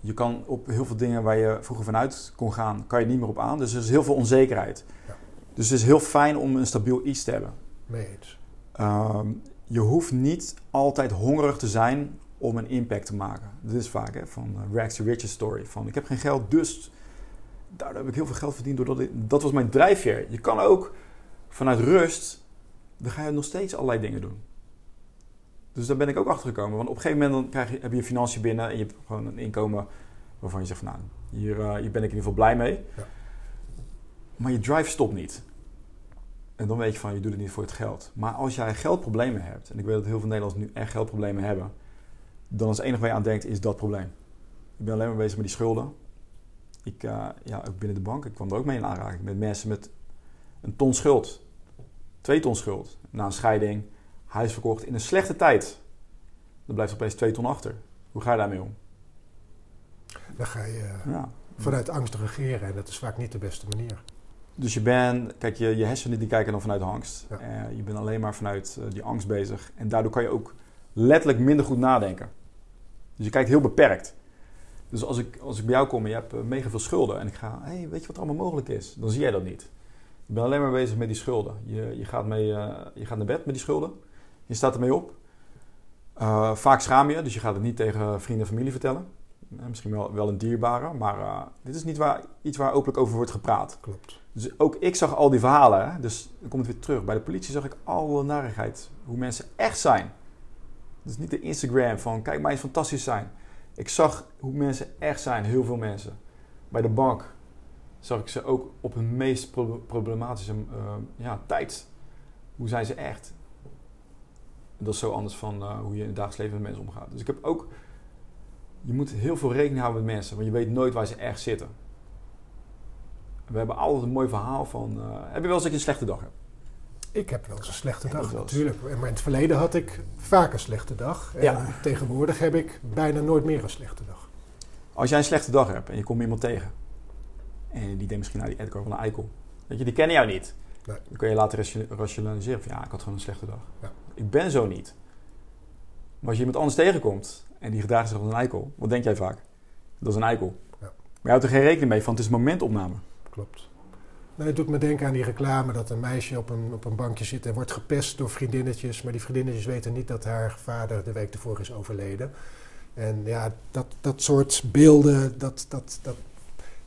Je kan op heel veel dingen waar je vroeger vanuit kon gaan, kan je niet meer op aan. Dus er is heel veel onzekerheid. Ja. Dus het is heel fijn om een stabiel iets te hebben. Mee eens. Um, je hoeft niet altijd hongerig te zijn om een impact te maken. Dit is vaak hè, van uh, Rags to Riches story. Van ik heb geen geld, dus daardoor heb ik heel veel geld verdiend. Doordat ik, dat was mijn drijfveer. Je kan ook vanuit rust, dan ga je nog steeds allerlei dingen doen. Dus daar ben ik ook achter gekomen. Want op een gegeven moment dan krijg je, heb je financiën binnen en je hebt gewoon een inkomen waarvan je zegt van nou, hier, uh, hier ben ik in ieder geval blij mee. Ja. Maar je drive stopt niet. En dan weet je van, je doet het niet voor het geld. Maar als jij geldproblemen hebt, en ik weet dat heel veel Nederlanders nu echt geldproblemen hebben, dan is het enige waar je aan denkt, is dat probleem. Ik ben alleen maar bezig met die schulden. Ik, uh, ja, ook binnen de bank, ik kwam er ook mee in aanraking met mensen met een ton schuld. Twee ton schuld. Na een scheiding, huis verkocht in een slechte tijd. Dan blijft er opeens twee ton achter. Hoe ga je daarmee om? Dan ga je ja. vanuit angst regeren en dat is vaak niet de beste manier. Dus je bent, kijk, je, je hersenen die kijken dan vanuit angst. Ja. Uh, je bent alleen maar vanuit uh, die angst bezig. En daardoor kan je ook letterlijk minder goed nadenken. Dus je kijkt heel beperkt. Dus als ik, als ik bij jou kom en je hebt mega veel schulden en ik ga, hey, weet je wat er allemaal mogelijk is? Dan zie jij dat niet. Je bent alleen maar bezig met die schulden. Je, je, gaat, mee, uh, je gaat naar bed met die schulden. Je staat ermee op. Uh, vaak schaam je, dus je gaat het niet tegen vrienden en familie vertellen. misschien wel, wel een dierbare, maar dit is niet waar, iets waar openlijk over wordt gepraat. Klopt. Dus ook ik zag al die verhalen. Hè? Dus dan komt het weer terug. Bij de politie zag ik alle narigheid. Hoe mensen echt zijn. Dus niet de Instagram van kijk mij eens fantastisch zijn. Ik zag hoe mensen echt zijn, heel veel mensen. Bij de bank zag ik ze ook op hun meest problematische ja, tijd. Hoe zijn ze echt? Dat is zo anders van uh, hoe je in het dagelijks leven met mensen omgaat. Dus ik heb ook... Je moet heel veel rekening houden met mensen, want je weet nooit waar ze echt zitten. We hebben altijd een mooi verhaal van... Uh, heb je wel eens dat je een slechte dag hebt? Ik heb wel eens een slechte dag, natuurlijk. Maar in het verleden had ik vaak een slechte dag. En ja. tegenwoordig heb ik bijna nooit meer een slechte dag. Als jij een slechte dag hebt en je komt iemand tegen... en die denkt misschien, nou, die Edgar van een eikel. Weet je, die kennen jou niet. Nee. Dan kun je later rationaliseren van, ja, ik had gewoon een slechte dag. Ja. Ik ben zo niet. Maar als je iemand anders tegenkomt en die gedraagt zich als een eikel... wat denk jij vaak? Dat is een eikel. Ja. Maar je houdt er geen rekening mee van, het is momentopname. Klopt. Nou, het doet me denken aan die reclame dat een meisje op een, op een bankje zit en wordt gepest door vriendinnetjes. Maar die vriendinnetjes weten niet dat haar vader de week ervoor is overleden. En ja, dat, dat soort beelden, dat, dat, dat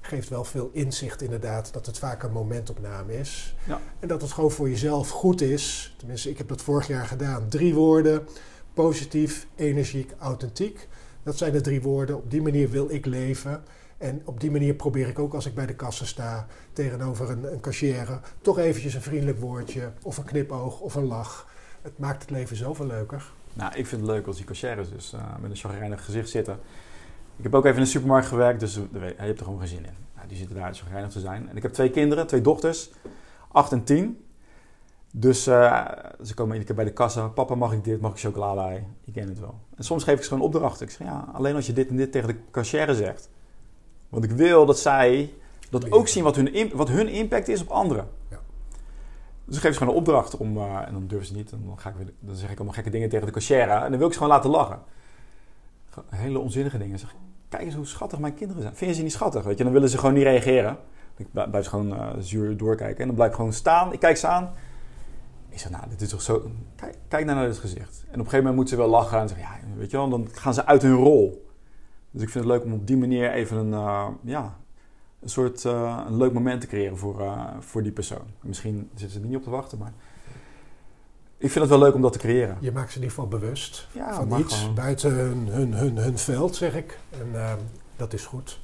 geeft wel veel inzicht inderdaad. Dat het vaak een momentopname is. Ja. En dat het gewoon voor jezelf goed is. Tenminste, ik heb dat vorig jaar gedaan. Drie woorden. Positief, energiek, authentiek. Dat zijn de drie woorden. Op die manier wil ik leven. En op die manier probeer ik ook als ik bij de kassa sta tegenover een, een cashier toch eventjes een vriendelijk woordje of een knipoog of een lach. Het maakt het leven zoveel leuker. Nou, ik vind het leuk als die cashiers dus uh, met een chagrijnig gezicht zitten. Ik heb ook even in de supermarkt gewerkt, dus je hebt er gewoon geen zin in. Nou, die zitten daar chagrijnig te zijn. En ik heb twee kinderen, twee dochters, acht en tien. Dus uh, ze komen iedere keer bij de kassa. Papa, mag ik dit? Mag ik chocolade? Ik ken het wel. En soms geef ik ze gewoon opdrachten. Ik zeg, ja, alleen als je dit en dit tegen de cashier zegt. Want ik wil dat zij dat ook zien wat hun, wat hun impact is op anderen. Ja. Dus ik geef ze gewoon een opdracht om, uh, en dan durven ze niet. En dan, ga ik weer, dan zeg ik allemaal gekke dingen tegen de cashier. En dan wil ik ze gewoon laten lachen. Hele onzinnige dingen. Zeg, kijk eens hoe schattig mijn kinderen zijn. Vind je ze niet schattig? Weet je? Dan willen ze gewoon niet reageren. Ik blijf gewoon uh, zuur doorkijken. En dan blijf ik gewoon staan. Ik kijk ze aan. Ik zeg, nou, dit is toch zo... Kijk, kijk naar het gezicht. En op een gegeven moment moeten ze wel lachen. En zeggen, ja, weet je wel, dan gaan ze uit hun rol. Dus ik vind het leuk om op die manier even een, uh, ja, een soort uh, een leuk moment te creëren voor, voor die persoon. Misschien zitten ze er niet op te wachten, maar ik vind het wel leuk om dat te creëren. Je maakt ze in ieder geval bewust ja, van iets gewoon. buiten hun, hun, hun, hun, veld, zeg ik. En ehm, dat is goed.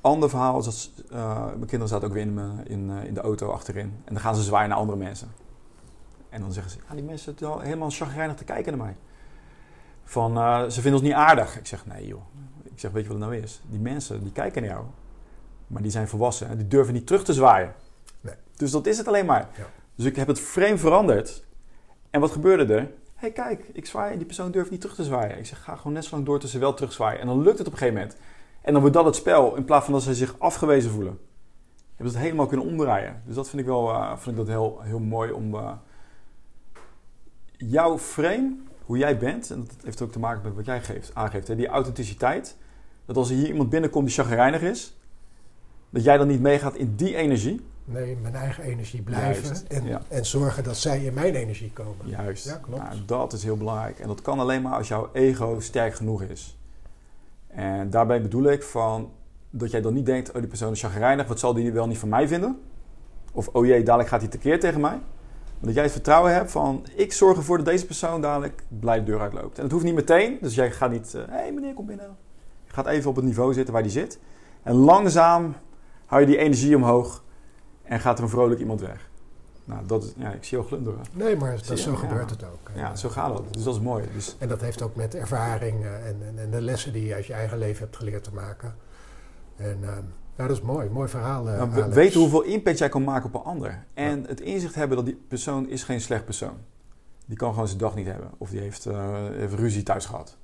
Ander verhaal is dat mijn kinderen zaten ook weer in, in, in de auto achterin. En dan gaan ze zwaaien naar andere mensen. En dan zeggen ze, ja, die mensen zitten helemaal chagrijnig te kijken naar mij. Van, ze vinden ons niet aardig. Ik zeg, nee joh, ik zeg, weet je wat het nou is? Die mensen, die kijken naar jou. Maar die zijn volwassen en die durven niet terug te zwaaien. Nee. Dus dat is het alleen maar. Ja. Dus ik heb het frame veranderd. En wat gebeurde er? Hé, hey, kijk, ik zwaai en die persoon durft niet terug te zwaaien. Ik zeg, ga gewoon net zo lang door tot ze wel terugzwaaien. En dan lukt het op een gegeven moment. En dan wordt dat het spel, in plaats van dat ze zich afgewezen voelen. Hebben ze het helemaal kunnen omdraaien. Dus dat vind ik wel uh, vind ik dat heel, heel mooi om... Uh, jouw frame, hoe jij bent, en dat heeft ook te maken met wat jij geeft, aangeeft. Hè? Die authenticiteit, dat als er hier iemand binnenkomt die chagrijnig is, dat jij dan niet meegaat in die energie. Nee, mijn eigen energie blijven en, en zorgen dat zij in mijn energie komen. Juist. Ja, klopt. Nou, dat is heel belangrijk. En dat kan alleen maar als jouw ego sterk genoeg is. En daarbij bedoel ik van dat jij dan niet denkt: oh, die persoon is chagrijnig, wat zal die wel niet van mij vinden? Of oh jee, dadelijk gaat hij tekeer tegen mij. Maar dat jij het vertrouwen hebt van: ik zorg ervoor dat deze persoon dadelijk blij de deur uitloopt. En dat hoeft niet meteen, dus jij gaat niet: hé uh, hey, meneer, kom binnen gaat even op het niveau zitten waar die zit. En langzaam hou je die energie omhoog en gaat er een vrolijk iemand weg. Nou, dat is, ja, ik zie jou glunderen. Nee, maar dat, zo gebeurt het ook. Ja, zo gaat het. Dus dat is mooi. Dus... En dat heeft ook met ervaring en, en, en, de lessen die je uit je eigen leven hebt geleerd te maken. En uh, ja, dat is mooi. Mooi verhaal. Uh, nou, weten hoeveel impact jij kan maken op een ander. En het inzicht hebben dat die persoon is geen slecht persoon. Die kan gewoon zijn dag niet hebben. Of die heeft, uh, heeft ruzie thuis gehad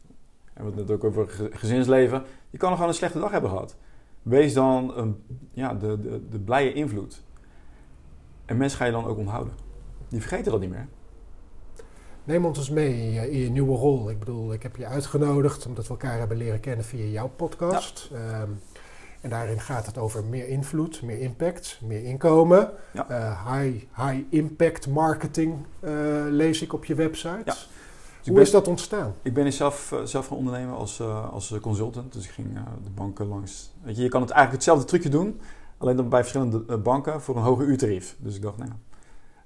en we het ook over gezinsleven. Je kan gewoon een slechte dag hebben gehad. Wees dan een, ja, de, de, de blije invloed. En mensen ga je dan ook onthouden. Die vergeten dat niet meer. Neem ons eens mee in je, nieuwe rol. Ik bedoel, ik heb je uitgenodigd omdat we elkaar hebben leren kennen via jouw podcast. Ehm, en daarin gaat het over meer invloed, meer impact, meer inkomen. Uh, high, high impact marketing uh, lees ik op je website. Ja. Hoe is dat ontstaan? Ik ben zelf, uh, zelf gaan ondernemen als, uh, als consultant. Dus ik ging de banken langs. Weet je, je kan het eigenlijk hetzelfde trucje doen. Alleen dan bij verschillende banken voor een hoger uurtarief. Dus ik dacht, nou,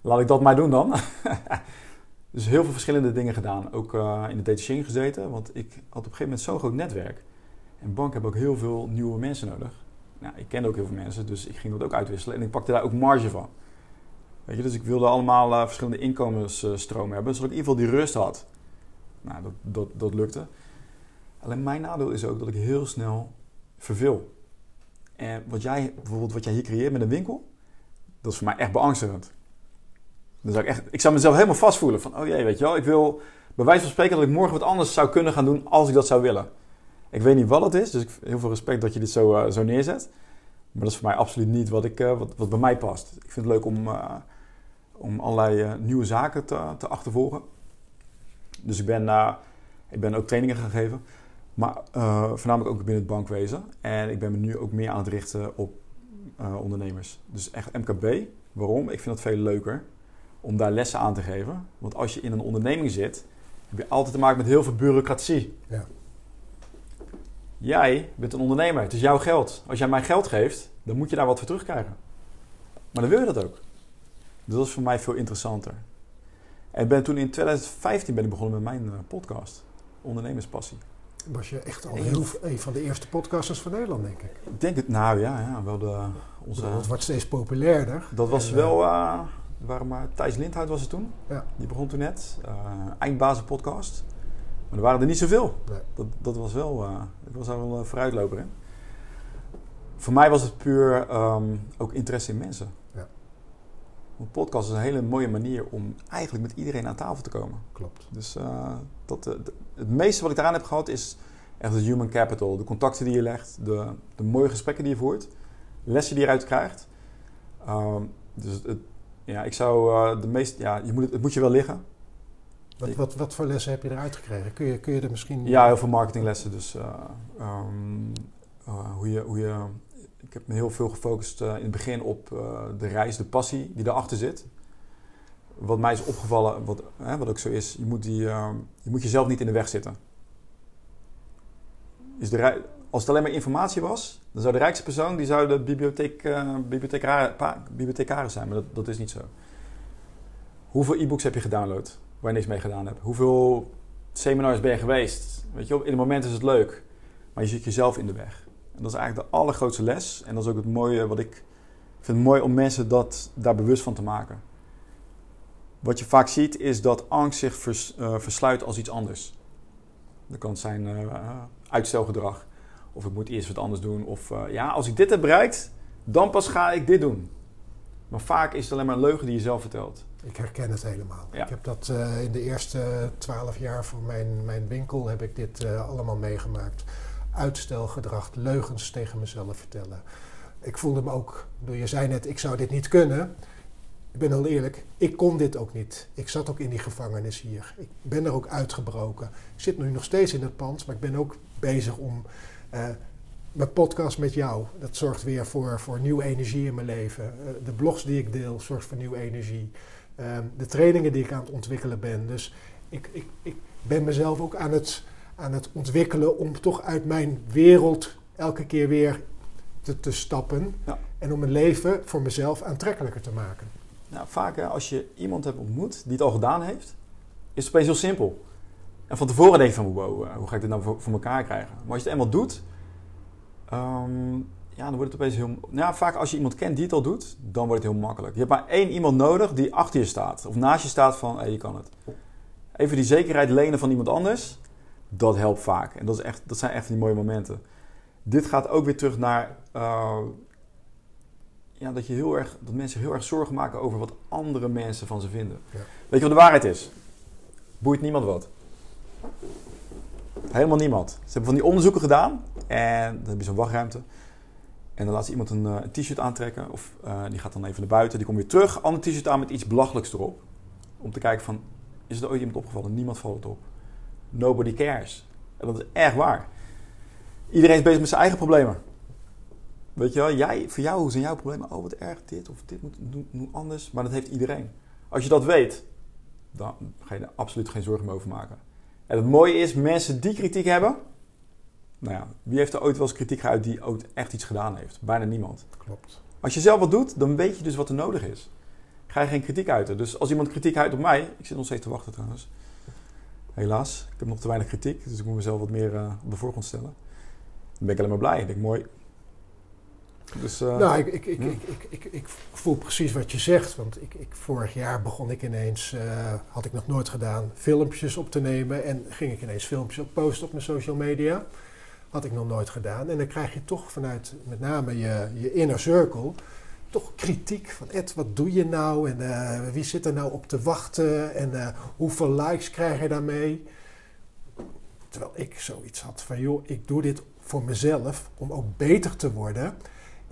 laat ik dat maar doen dan. dus heel veel verschillende dingen gedaan. Ook in de detaching gezeten. Want ik had op een gegeven moment zo'n groot netwerk. En banken hebben ook heel veel nieuwe mensen nodig. Nou, ik kende ook heel veel mensen, dus ik ging dat ook uitwisselen. En ik pakte daar ook marge van. Weet je, dus ik wilde allemaal verschillende inkomensstromen hebben, zodat ik in ieder geval die rust had. Nou, dat, dat, dat lukte. Alleen mijn nadeel is ook dat ik heel snel verveel. En wat jij, bijvoorbeeld wat jij hier creëert met een winkel, dat is voor mij echt beangstigend. Dan zou ik, echt, ik zou mezelf helemaal vastvoelen van, oh jee, weet je wel, ik wil bij wijze van spreken dat ik morgen wat anders zou kunnen gaan doen als ik dat zou willen. Ik weet niet wat het is, dus heel veel respect dat je dit zo, uh, zo neerzet. Maar dat is voor mij absoluut niet wat, ik, uh, wat, wat bij mij past. Ik vind het leuk om, uh, om allerlei nieuwe zaken te, te achtervolgen. Dus ik ben, ik ben ook trainingen gaan geven. Maar uh, voornamelijk ook binnen het bankwezen. En ik ben me nu ook meer aan het richten op ondernemers. Dus echt MKB. Waarom? Ik vind het veel leuker om daar lessen aan te geven. Want als je in een onderneming zit, heb je altijd te maken met heel veel bureaucratie. Ja. Jij bent een ondernemer, het is jouw geld. Als jij mij geld geeft, dan moet je daar wat voor terugkrijgen. Maar dan wil je dat ook. Dus dat is voor mij veel interessanter. En ben toen in 2015 ben ik begonnen met mijn uh, podcast, Ondernemerspassie. Was je echt al heel, een van de eerste podcasters van Nederland, denk ik. Ik denk het, nou ja, ja wel de, onze... Het wordt steeds populairder. Dat was wel, uh, waren maar Thijs Lindhout was het toen. Ja. Die begon toen net. Uh, Eindbazen podcast. Maar er waren er niet zoveel. Nee. Dat, dat was wel, uh, ik was daar wel een vooruitloper in. Voor mij was het puur um, ook interesse in mensen. Ja. Een podcast is een hele mooie manier om eigenlijk met iedereen aan tafel te komen. Klopt. Dus uh, dat, het meeste wat ik daaraan heb gehad is echt het human capital. De contacten die je legt, de, de mooie gesprekken die je voert, lessen die je eruit krijgt. Um, dus het, ja, ik zou uh, de meest, ja, je moet het, het moet je wel liggen. Wat, wat, wat voor lessen heb je eruit gekregen? Kun je, kun je er misschien... Ja, heel veel marketinglessen. Dus uh, um, uh, hoe, je, hoe je... Ik heb me heel veel gefocust uh, in het begin op de reis, de passie die erachter zit. Wat mij is opgevallen, wat, hè, wat ook zo is, je moet, die, je moet jezelf niet in de weg zitten. Is de als het alleen maar informatie was, dan zou de rijkste persoon die zou de bibliotheek, uh, bibliothecaris zijn. Maar dat, dat is niet zo. Hoeveel e-books heb je gedownload waar je niks mee gedaan hebt? Hoeveel seminars ben je geweest? Weet je, in het moment is het leuk, maar je zit jezelf in de weg. En dat is eigenlijk de allergrootste les. En dat is ook het mooie wat ik vind mooi om mensen dat, daar bewust van te maken. Wat je vaak ziet is dat angst zich vers, uh, versluit als iets anders. Dat kan zijn uh, uitstelgedrag. Of ik moet eerst wat anders doen. Of uh, ja, als ik dit heb bereikt, dan pas ga ik dit doen. Maar vaak is het alleen maar een leugen die je zelf vertelt. Ik herken het helemaal. Ik heb dat uh, in de eerste twaalf jaar voor mijn, mijn winkel heb ik dit uh, allemaal meegemaakt. Uitstelgedrag, leugens tegen mezelf vertellen. Ik voelde me ook, je zei net, ik zou dit niet kunnen. Ik ben heel eerlijk, ik kon dit ook niet. Ik zat ook in die gevangenis hier. Ik ben er ook uitgebroken. Ik zit nu nog steeds in het pand, maar ik ben ook bezig om uh, mijn podcast met jou, dat zorgt weer voor, voor nieuwe energie in mijn leven. Uh, de blogs die ik deel, zorgt voor nieuwe energie. Uh, de trainingen die ik aan het ontwikkelen ben. Dus ik, ik, ik ben mezelf ook aan het, aan het ontwikkelen om toch uit mijn wereld elke keer weer te, te stappen. Ja. En om mijn leven voor mezelf aantrekkelijker te maken. Nou, vaak als je iemand hebt ontmoet die het al gedaan heeft, is het opeens heel simpel. En van tevoren denk je van, eh, hoe ga ik dit nou voor, elkaar krijgen? Maar als je het eenmaal doet, um, ja, dan wordt het opeens heel... Nou, vaak als je iemand kent die het al doet, dan wordt het heel makkelijk. Je hebt maar één iemand nodig die achter je staat. Of naast je staat van, hé, je kan het. Even die zekerheid lenen van iemand anders, dat helpt vaak. En dat, is echt, dat zijn echt die mooie momenten. Dit gaat ook weer terug naar... Uh, ja, dat, je heel erg, dat mensen heel erg zorgen maken over wat andere mensen van ze vinden. Ja. Weet je wat de waarheid is? Boeit niemand wat. Helemaal niemand. Ze hebben van die onderzoeken gedaan en dan heb je zo'n wachtruimte. En dan laat ze iemand een, een t-shirt aantrekken of uh, die gaat dan even naar buiten. Die komt weer terug, ander t-shirt aan met iets belachelijks erop. Om te kijken van, is er ooit iemand opgevallen? Niemand valt het op. Nobody cares. En dat is echt waar. Iedereen is bezig met zijn eigen problemen. Weet je wel, jij, voor jou zijn jouw problemen, oh wat erg dit of dit moet doen anders. Maar dat heeft iedereen. Als je dat weet, dan ga je er absoluut geen zorgen meer over maken. En het mooie is, mensen die kritiek hebben, nou ja, wie heeft er ooit wel eens kritiek geuit die ooit echt iets gedaan heeft? Bijna niemand. Klopt. Als je zelf wat doet, dan weet je dus wat er nodig is. Ga je geen kritiek uiten. Dus als iemand kritiek uit op mij, ik zit nog steeds te wachten trouwens. Helaas, ik heb nog te weinig kritiek, dus ik moet mezelf wat meer uh, op de voorgrond stellen. Dan ben ik alleen maar blij. Ik denk, mooi, dus, uh, nou, ik, ik, ik, ik, ik, ik, voel precies wat je zegt. Want ik, ik, vorig jaar begon ik ineens, uh, had ik nog nooit gedaan, filmpjes op te nemen. En ging ik ineens filmpjes op posten op mijn social media. Had ik nog nooit gedaan. En dan krijg je toch vanuit met name je, je inner circle toch kritiek van Ed, wat doe je nou? En uh, wie zit er nou op te wachten? En hoeveel likes krijg je daarmee? Terwijl ik zoiets had van, joh, ik doe dit voor mezelf om ook beter te worden.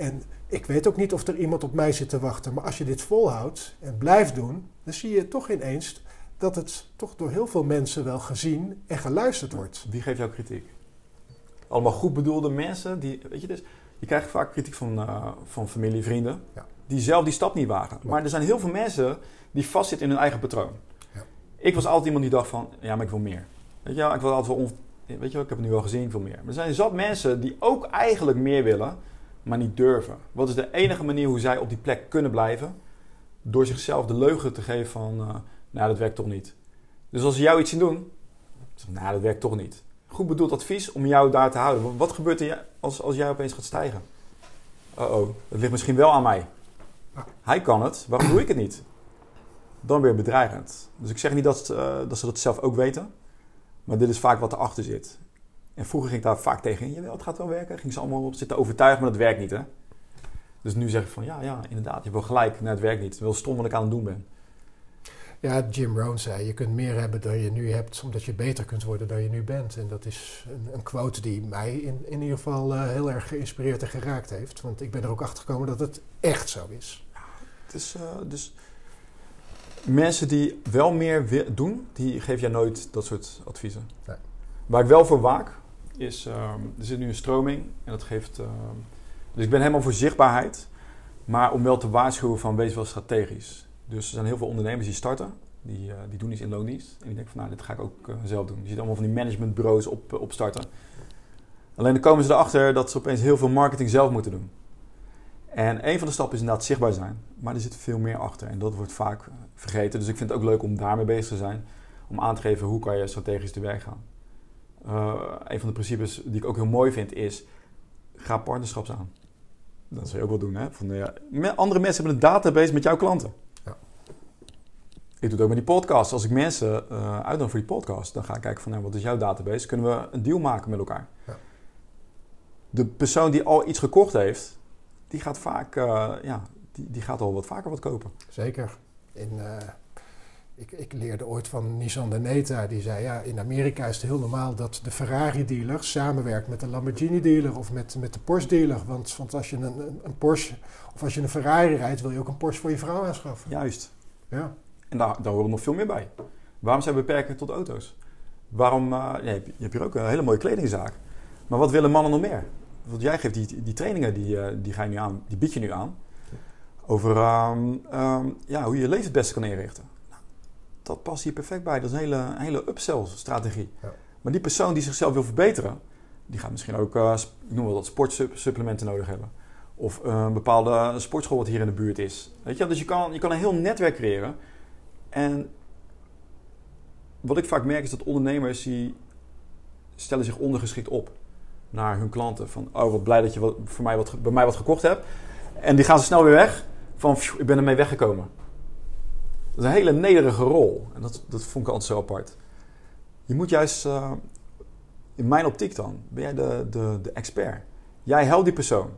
En ik weet ook niet of er iemand op mij zit te wachten. Maar als je dit volhoudt en blijft doen, dan zie je toch ineens dat het toch door heel veel mensen wel gezien en geluisterd wordt. Wie geeft jou kritiek? Allemaal goed bedoelde mensen die, weet je, dus je krijgt vaak kritiek van, uh, van familie, vrienden, ja. die zelf die stap niet wagen. Maar er zijn heel veel mensen die vastzitten in hun eigen patroon. Ja. Ik was altijd iemand die dacht van, ja, maar ik wil meer. Weet je, ik wil altijd wel, weet je, ik heb het nu wel gezien, ik wil meer. Maar er zijn zat mensen die ook eigenlijk meer willen, maar niet durven. Wat is de enige manier hoe zij op die plek kunnen blijven? Door zichzelf de leugen te geven van, uh, nou, dat werkt toch niet. Dus als ze jou iets zien doen, nou, dat werkt toch niet. Goed bedoeld advies om jou daar te houden. Wat gebeurt er als, als jij opeens gaat stijgen? Oh oh, dat ligt misschien wel aan mij. Hij kan het, waarom doe ik het niet? Dan weer bedreigend. Dus ik zeg niet dat, uh, dat ze dat zelf ook weten. Maar dit is vaak wat erachter zit. En vroeger ging ik daar vaak tegen in. Jawel, het gaat wel werken. Ging ze allemaal op zitten overtuigen, maar dat werkt niet hè. Dus nu zeg ik van ja, ja, inderdaad, je hebt wel gelijk. Nee, het werkt niet. Het is wel stom wat ik aan het doen ben. Ja, Jim Rohn zei, je kunt meer hebben dan je nu hebt, omdat je beter kunt worden dan je nu bent. En dat is een, een quote die mij in, in ieder geval uh, heel erg geïnspireerd en geraakt heeft. Want ik ben er ook achter gekomen dat het echt zo is. Ja, het is uh, dus mensen die wel meer doen, die geef jij nooit dat soort adviezen. Nee. Waar ik wel voor waak, is, um, er zit nu een stroming en dat geeft... Um, dus ik ben helemaal voor zichtbaarheid, maar om wel te waarschuwen van wees wel strategisch. Dus er zijn heel veel ondernemers die starten, die, uh, die doen iets in loondienst. En die denken van nou, dit ga ik ook uh, zelf doen. Je ziet allemaal van die managementbureaus op, uh, opstarten. Alleen dan komen ze erachter dat ze opeens heel veel marketing zelf moeten doen. En een van de stappen is inderdaad zichtbaar zijn. Maar er zit veel meer achter en dat wordt vaak vergeten. Dus ik vind het ook leuk om daarmee bezig te zijn. Om aan te geven hoe kan je strategisch te werk gaan. Een van de principes die ik ook heel mooi vind is... Ga partnerschaps aan. Dat zou je ook wel doen. Hè? Van, ja, andere mensen hebben een database met jouw klanten. Ik doe het ook met die podcast. Als ik mensen uh, uitnodig voor die podcast, dan ga ik kijken van nou, wat is jouw database? Kunnen we een deal maken met elkaar? Ja. De persoon die al iets gekocht heeft, die gaat vaak, uh, ja, die, die gaat al wat vaker wat kopen. Zeker. In, uh, ik, ik, leerde ooit van Nissan de Neta, die zei ja, in Amerika is het heel normaal dat de Ferrari-dealer samenwerkt met de Lamborghini-dealer of met, met de Porsche-dealer. Want, want als je een, een, Porsche of als je een Ferrari rijdt, wil je ook een Porsche voor je vrouw aanschaffen. Juist. Ja. En daar, daar horen nog veel meer bij. Waarom zijn we beperkt tot auto's? Waarom, uh, je, hebt, je hebt hier ook een hele mooie kledingzaak. Maar wat willen mannen nog meer? Want jij geeft die, die trainingen, die, uh, die, ga je nu aan, die bied je nu aan. Over um, um, ja, hoe je je leven het beste kan inrichten. Dat past hier perfect bij. Dat is een hele, een hele upsell-strategie. Ja. Maar die persoon die zichzelf wil verbeteren, die gaat misschien ook, uh, ik noem wel dat, sportsupplementen nodig hebben. Of een bepaalde sportschool wat hier in de buurt is. Weet je? Dus je kan, je kan een heel netwerk creëren en wat ik vaak merk is dat ondernemers die stellen zich ondergeschikt op naar hun klanten. Van, oh wat blij dat je wat, voor mij wat, bij mij wat gekocht hebt. En die gaan ze snel weer weg. Van, ik ben ermee weggekomen. Dat is een hele nederige rol. En dat, dat vond ik altijd zo apart. Je moet juist, uh, in mijn optiek dan, ben jij de, de, de expert. Jij helpt die persoon.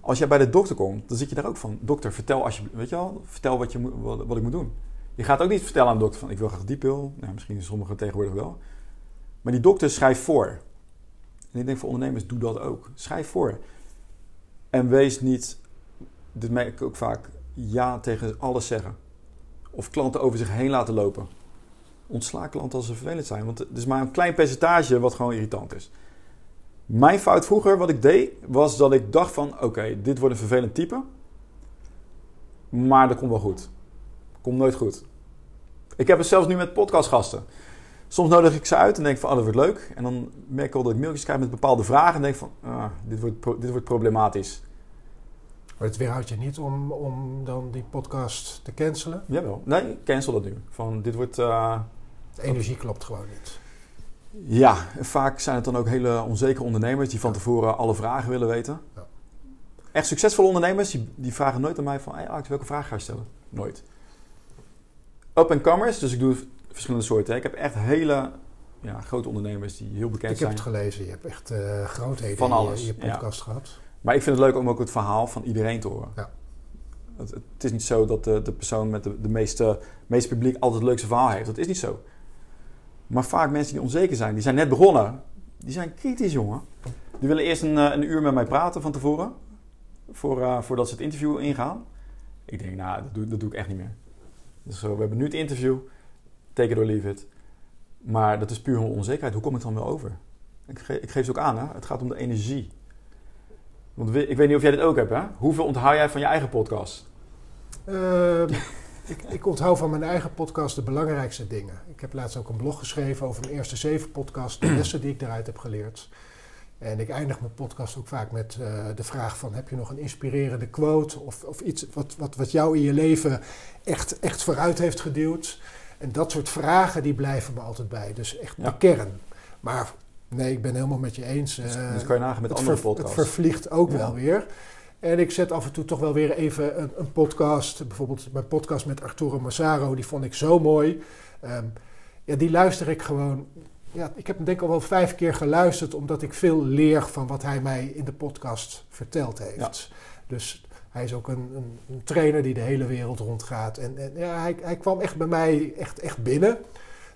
Als jij bij de dokter komt, dan zit je daar ook van. Dokter, vertel alsjeblieft, weet je wel, vertel wat, je, wat, wat ik moet doen. Je gaat ook niet vertellen aan de dokter van ik wil graag die pil. Nou, misschien sommigen tegenwoordig wel. Maar die dokter schrijft voor. En ik denk voor ondernemers, doe dat ook. Schrijf voor. En wees niet, dit merk ik ook vaak, ja tegen alles zeggen. Of klanten over zich heen laten lopen. Ontsla klanten als ze vervelend zijn. Want het is maar een klein percentage wat gewoon irritant is. Mijn fout vroeger, wat ik deed, was dat ik dacht van... Oké, dit wordt een vervelend type. Maar dat komt wel goed. Komt nooit goed. Ik heb het zelfs nu met podcastgasten. Soms nodig ik ze uit en denk van, oh, dat wordt leuk. En dan merk ik al dat ik mailtjes krijg met bepaalde vragen. En denk van, ah, dit, wordt dit wordt problematisch. Maar het weerhoudt je niet om, om dan die podcast te cancelen? Jawel. Nee, cancel dat nu. Van, dit wordt... Uh, de energie klopt gewoon niet. Ja, vaak zijn het dan ook hele onzekere ondernemers die van tevoren alle vragen willen weten. Ja. Echt succesvolle ondernemers, die, die vragen nooit aan mij van... Hey Alex, welke vraag ga je stellen? Nooit up-and-comers, dus ik doe verschillende soorten. Ik heb echt hele ja, grote ondernemers die heel bekend zijn. Ik heb het gelezen. Je hebt echt uh, grootheden van alles, in je, podcast gehad. Maar ik vind het leuk om ook het verhaal van iedereen te horen. Ja. Het, het, is niet zo dat de, de persoon met de, de meeste, meeste publiek altijd het leukste verhaal heeft. Dat is niet zo. Maar vaak mensen die onzeker zijn, die zijn net begonnen. Die zijn kritisch, jongen. Die willen eerst een, eh, een uur met mij praten van tevoren. Voor, uh, voordat ze het interview ingaan. Ik denk, nou, dat doe, dat doe ik echt niet meer. Dus we hebben nu het interview, take it or leave it. Maar dat is puur onzekerheid. Hoe kom ik dan wel over? Ik, ik geef ze ook aan, hè? het gaat om de energie. Want ik weet niet of jij dit ook hebt, hè? Hoeveel onthoud jij van je eigen podcast? Ehm, ik, ik, onthoud van mijn eigen podcast de belangrijkste dingen. Ik heb laatst ook een blog geschreven over mijn eerste zeven podcasts, de lessen die ik eruit heb geleerd. En ik eindig mijn podcast ook vaak met uh, de vraag van... heb je nog een inspirerende quote of, of iets wat, wat, wat jou in je leven echt, echt vooruit heeft geduwd? En dat soort vragen die blijven me altijd bij. Dus echt de kern. Maar nee, ik ben helemaal met je eens. Dus, uh, dus kan je nagaan met andere podcasts. Het vervliegt ook wel weer. En ik zet af en toe toch wel weer even een, een podcast. Bijvoorbeeld mijn podcast met Arturo Massaro. Die vond ik zo mooi. Um, ja, die luister ik gewoon ja, ik heb hem denk ik al wel vijf keer geluisterd, omdat ik veel leer van wat hij mij in de podcast verteld heeft. Dus hij is ook een, een, een, trainer die de hele wereld rondgaat. En, en ja, hij, hij kwam echt bij mij echt, echt binnen.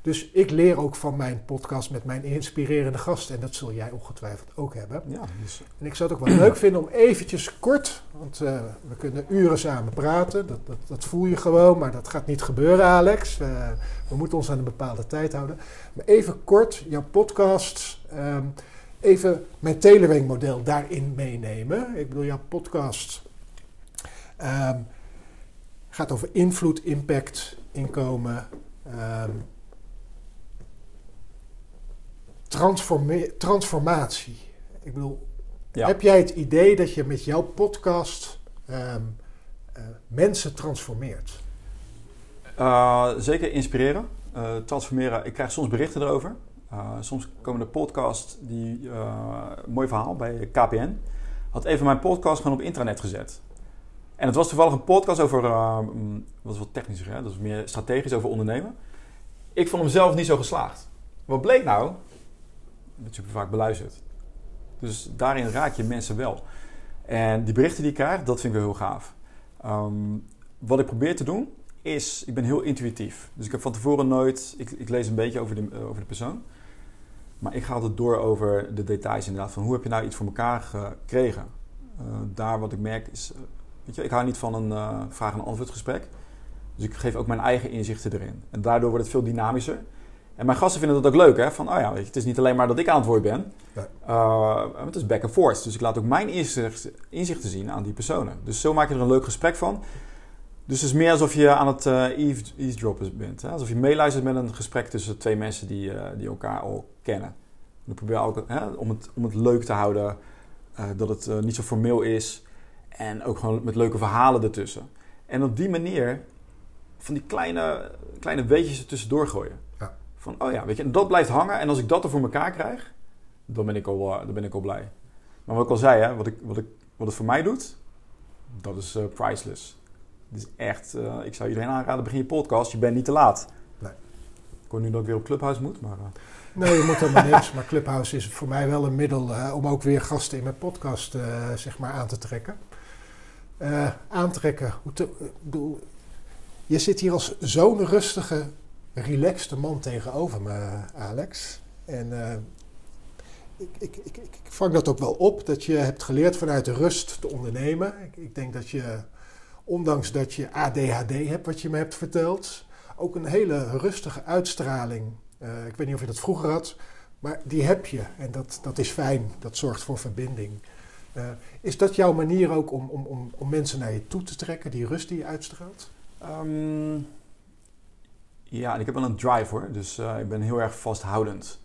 Dus ik leer ook van mijn podcast met mijn inspirerende gasten. En dat zul jij ongetwijfeld ook hebben. Ja, dus... En ik zou het ook wel leuk vinden om eventjes kort, want uh, we kunnen uren samen praten. Dat, dat, dat, voel je gewoon, maar dat gaat niet gebeuren, Alex. Uh, we moeten ons aan een bepaalde tijd houden. Maar even kort jouw podcast, um, even mijn Telewing model daarin meenemen. Ik bedoel, jouw podcast um, gaat over invloed, impact, inkomen... Um, transformatie. Ik bedoel, heb jij het idee dat je met jouw podcast um, uh, mensen transformeert? Uh, zeker inspireren, uh, transformeren. Ik krijg soms berichten erover. soms komen de podcast die mooi verhaal bij KPN. Had even mijn podcast gewoon op internet gezet. En het was toevallig een podcast over, mm, wat is wat technischer, hè? dat is meer strategisch over ondernemen. Ik vond hem zelf niet zo geslaagd. Wat bleek nou? Dat super vaak beluisterd. Dus daarin raak je mensen wel. En die berichten die ik krijg, dat vind ik wel heel gaaf. Ehm, wat ik probeer te doen, is, ik ben heel intuïtief. Dus ik heb van tevoren nooit, ik, ik lees een beetje over de, over de persoon. Maar ik ga altijd door over de details inderdaad. Van hoe heb je nou iets voor elkaar gekregen? Uh, daar wat ik merk is, uh, weet je, ik hou niet van een vraag- en antwoord gesprek. Dus ik geef ook mijn eigen inzichten erin. En daardoor wordt het veel dynamischer. En mijn gasten vinden dat ook leuk, hè? Van, oh ja, weet je, het is niet alleen maar dat ik aan het woord ben. Uh, het is back and forth. Dus ik laat ook mijn inzicht, inzichten zien aan die personen. Dus zo maak je er een leuk gesprek van. Dus het is meer alsof je aan het uh, eavesdroppen bent. Hè? Alsof je meeluistert met een gesprek tussen twee mensen die, uh, die elkaar al kennen. Ik probeer ook hè, om, het, om het leuk te houden. Uh, dat het niet zo formeel is. En ook gewoon met leuke verhalen ertussen. En op die manier van die kleine, kleine weetjes er tussendoor gooien. Van, oh ja, weet je, en dat blijft hangen. En als ik dat er voor elkaar krijg, dan ben ik al, uh, dan ben ik al blij. Maar wat ik al zei, hè, wat, ik, wat, ik, wat het voor mij doet, dat is uh, priceless. Het is echt, uh, ik zou iedereen aanraden, begin je podcast, je bent niet te laat. Nee. Ik hoor nu dat ik weer op Clubhouse moet, maar... Nee, je moet helemaal niks. Maar Clubhouse is voor mij wel een middel om ook weer gasten in mijn podcast zeg maar aan te trekken. aantrekken. Hoe te, bedoel, je zit hier als zo'n rustige relaxte man tegenover me, Alex. En uh, ik, ik, ik, ik, vang dat ook wel op, dat je hebt geleerd vanuit de rust te ondernemen. Ik, denk dat je, ondanks dat je ADHD hebt, wat je me hebt verteld, ook een hele rustige uitstraling. Uh, ik weet niet of je dat vroeger had, maar die heb je. En dat, dat is fijn, dat zorgt voor verbinding. Uh, is dat jouw manier ook om, om, om, om mensen naar je toe te trekken, die rust die je uitstraalt? Um ja, en ik heb wel een drive hoor. Dus uh, ik ben heel erg vasthoudend.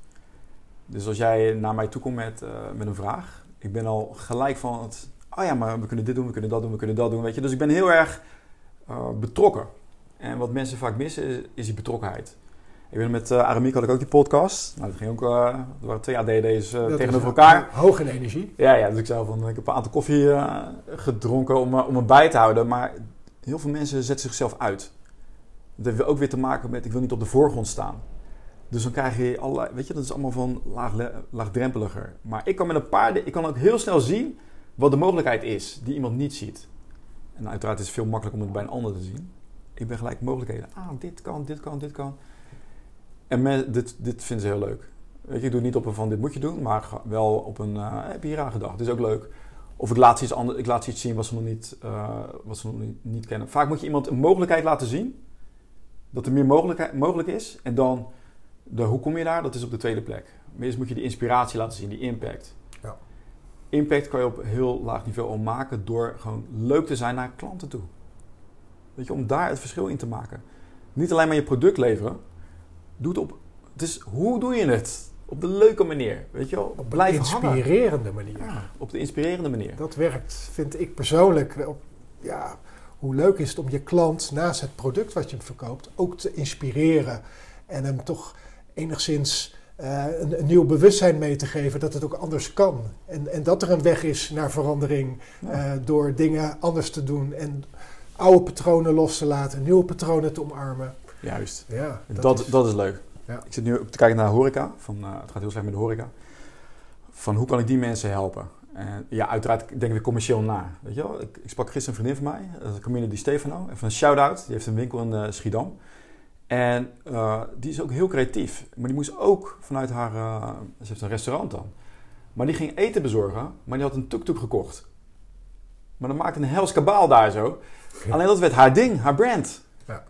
Dus als jij naar mij toe komt met, uh, met een vraag, ik ben al gelijk van het. Oh ja, maar we kunnen dit doen, we kunnen dat doen, we kunnen dat doen. Weet je? Dus ik ben heel erg uh, betrokken. En wat mensen vaak missen is, is die betrokkenheid. Ik ben met uh, Aramiek had ik ook die podcast. Nou, dat ging ook, uh, er waren twee ADD's uh, tegenover elkaar. Hoog in energie. Ja, ja, dus ik zei van, ik heb een aantal koffie gedronken om, om me bij te houden. Maar heel veel mensen zetten zichzelf uit. Dat heeft ook weer te maken met, ik wil niet op de voorgrond staan. Dus dan krijg je allerlei, weet je, dat is allemaal van laag, laagdrempeliger. Maar ik kan met een paar, ik kan ook heel snel zien wat de mogelijkheid is die iemand niet ziet. En uiteraard is het veel makkelijker om het bij een ander te zien. Ik ben gelijk mogelijkheden. Ah, dit kan, dit kan, dit kan. En dit, dit vinden ze heel leuk. Weet je, ik doe niet op een van dit moet je doen, maar wel op een uh, heb je hier aan gedacht. Dit is ook leuk. Of ik laat iets, anders, ik laat iets zien wat ze nog niet, uh, wat ze nog niet, niet kennen. Vaak moet je iemand een mogelijkheid laten zien dat er meer mogelijk, mogelijk is. En dan, de, hoe kom je daar? Dat is op de tweede plek. Maar eerst moet je die inspiratie laten zien, die impact. Ja. impact kan je op heel laag niveau al maken door gewoon leuk te zijn naar klanten toe. Weet je, om daar het verschil in te maken. Niet alleen maar je product leveren. Doe het op. Het is, hoe doe je het? Op de leuke manier. Weet je wel? Op een inspirerende manier. op de inspirerende manier. Dat werkt, vind ik persoonlijk. Op, ja, hoe leuk is het om je klant naast het product wat je hem verkoopt ook te inspireren. En hem toch enigszins uh, een, een, nieuw bewustzijn mee te geven dat het ook anders kan. En, en dat er een weg is naar verandering uh, door dingen anders te doen en oude patronen los te laten, nieuwe patronen te omarmen. Juist. Ja, dat, dat, is, dat is leuk. Ja. Ik zit nu te kijken naar horeca. Van, uh, het gaat heel slecht met de horeca. Van hoe kan ik die mensen helpen? En ja, uiteraard denk ik commercieel na. Weet je wel? Ik, ik sprak gisteren een vriendin van mij, dat is Camille Di Stefano. Even een shout-out. Die heeft een winkel in uh, Schiedam. En uh, die is ook heel creatief. Maar die moest ook vanuit haar... Uh, ze heeft een restaurant dan. Maar die ging eten bezorgen, maar die had een tuk-tuk gekocht. Maar dan maakte een hels kabaal daar zo. Alleen dat werd haar ding, haar brand. Ja.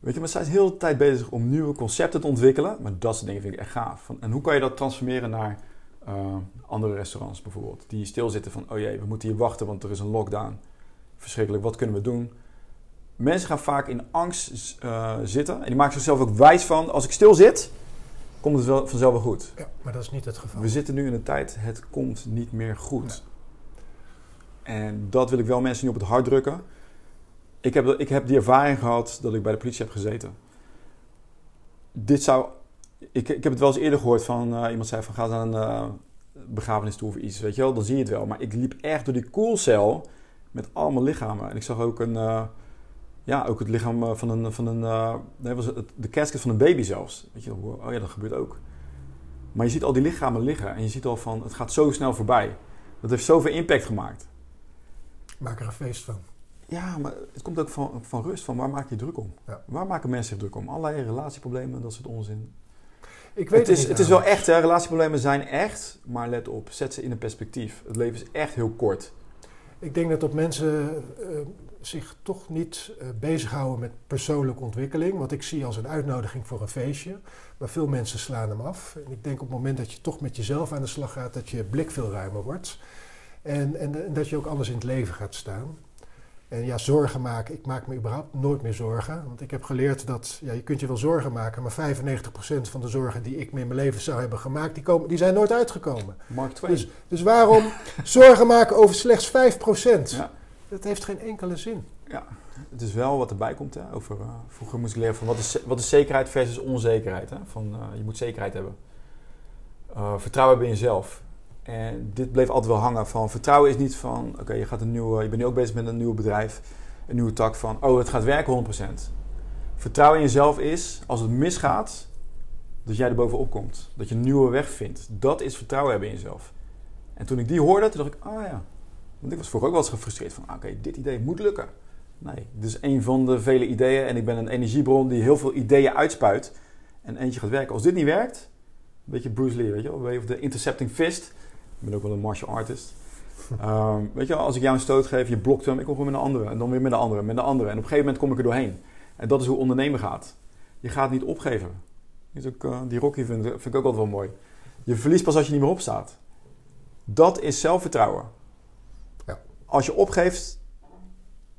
Weet je, maar zij is heel de tijd bezig om nieuwe concepten te ontwikkelen. Maar dat soort dingen vind ik echt gaaf. en hoe kan je dat transformeren naar uh, andere restaurants bijvoorbeeld? Die stilzitten van, oh jee, we moeten hier wachten, want er is een lockdown. Verschrikkelijk, wat kunnen we doen? Mensen gaan vaak in angst uh, zitten. En die maken zichzelf ook wijs van, als ik stil zit, komt het wel, vanzelf wel goed. Ja, maar dat is niet het geval. We zitten nu in een tijd, het komt niet meer goed. En dat wil ik wel mensen niet op het hart drukken. Ik heb, ik heb die ervaring gehad dat ik bij de politie heb gezeten. Dit zou... Ik, ik heb het wel eens eerder gehoord van... Uh, iemand zei van ga naar een uh, begrafenis toe of iets. Weet je wel, dan zie je het wel. Maar ik liep echt door die koelcel met allemaal lichamen. En ik zag ook een... Uh, ja, ook het lichaam van een... Van een nee, was het, de casket van een baby zelfs. Weet je oh ja, dat gebeurt ook. Maar je ziet al die lichamen liggen. En je ziet al van, het gaat zo snel voorbij. Dat heeft zoveel impact gemaakt. Maak er een feest van. Ja, maar het komt ook van, van rust. Van waar maak je druk om? Waar maken mensen zich druk om? Allerlei relatieproblemen, dat soort onzin. Ik weet het, is, het is wel echt, hè? relatieproblemen zijn echt. Maar let op, zet ze in een perspectief. Het leven is echt heel kort. Ik denk dat dat mensen uh, zich toch niet uh, bezighouden met persoonlijke ontwikkeling. Wat ik zie als een uitnodiging voor een feestje. Maar veel mensen slaan hem af. En ik denk op het moment dat je toch met jezelf aan de slag gaat, dat je blik veel ruimer wordt. En, en, en dat je ook anders in het leven gaat staan. En ja, zorgen maken. Ik maak me überhaupt nooit meer zorgen. Want ik heb geleerd dat ja, je kunt je wel zorgen maken, maar 95% van de zorgen die ik me in mijn leven zou hebben gemaakt, die, komen, die zijn nooit uitgekomen. Mark Twain. Dus, dus waarom zorgen maken over slechts 5%? Ja. Dat heeft geen enkele zin. Ja, het is wel wat erbij komt. Hè, over, uh, vroeger moest ik leren van wat is, wat is zekerheid versus onzekerheid. Hè? Van, uh, je moet zekerheid hebben. Uh, vertrouwen hebben in jezelf. En dit bleef altijd wel hangen van vertrouwen is niet van oké, je gaat een nieuwe, je bent nu ook bezig met een nieuw bedrijf, een nieuwe tak van oh, het gaat werken 100%. Vertrouwen in jezelf is als het misgaat, dat jij er bovenop komt, dat je een nieuwe weg vindt. Dat is vertrouwen hebben in jezelf. En toen ik die hoorde, toen dacht ik, ah ja, want ik was vroeger ook wel eens gefrustreerd van oké, dit idee moet lukken. Nee, dit is een van de vele ideeën en ik ben een energiebron die heel veel ideeën uitspuit en eentje gaat werken. Als dit niet werkt, een beetje Bruce Lee, weet je wel, of de intercepting fist ben ook wel een martial artist. Um, weet je als ik jou een stoot geef, je blokt hem, ik kom gewoon met een andere. En dan weer met een andere, met een andere. En op een gegeven moment kom ik er doorheen. En dat is hoe ondernemen gaat. Je gaat niet opgeven. Is ook, uh, die Rocky vind, vind, ik ook altijd wel mooi. Je verliest pas als je niet meer opstaat. Dat is zelfvertrouwen. Ja. Als je opgeeft,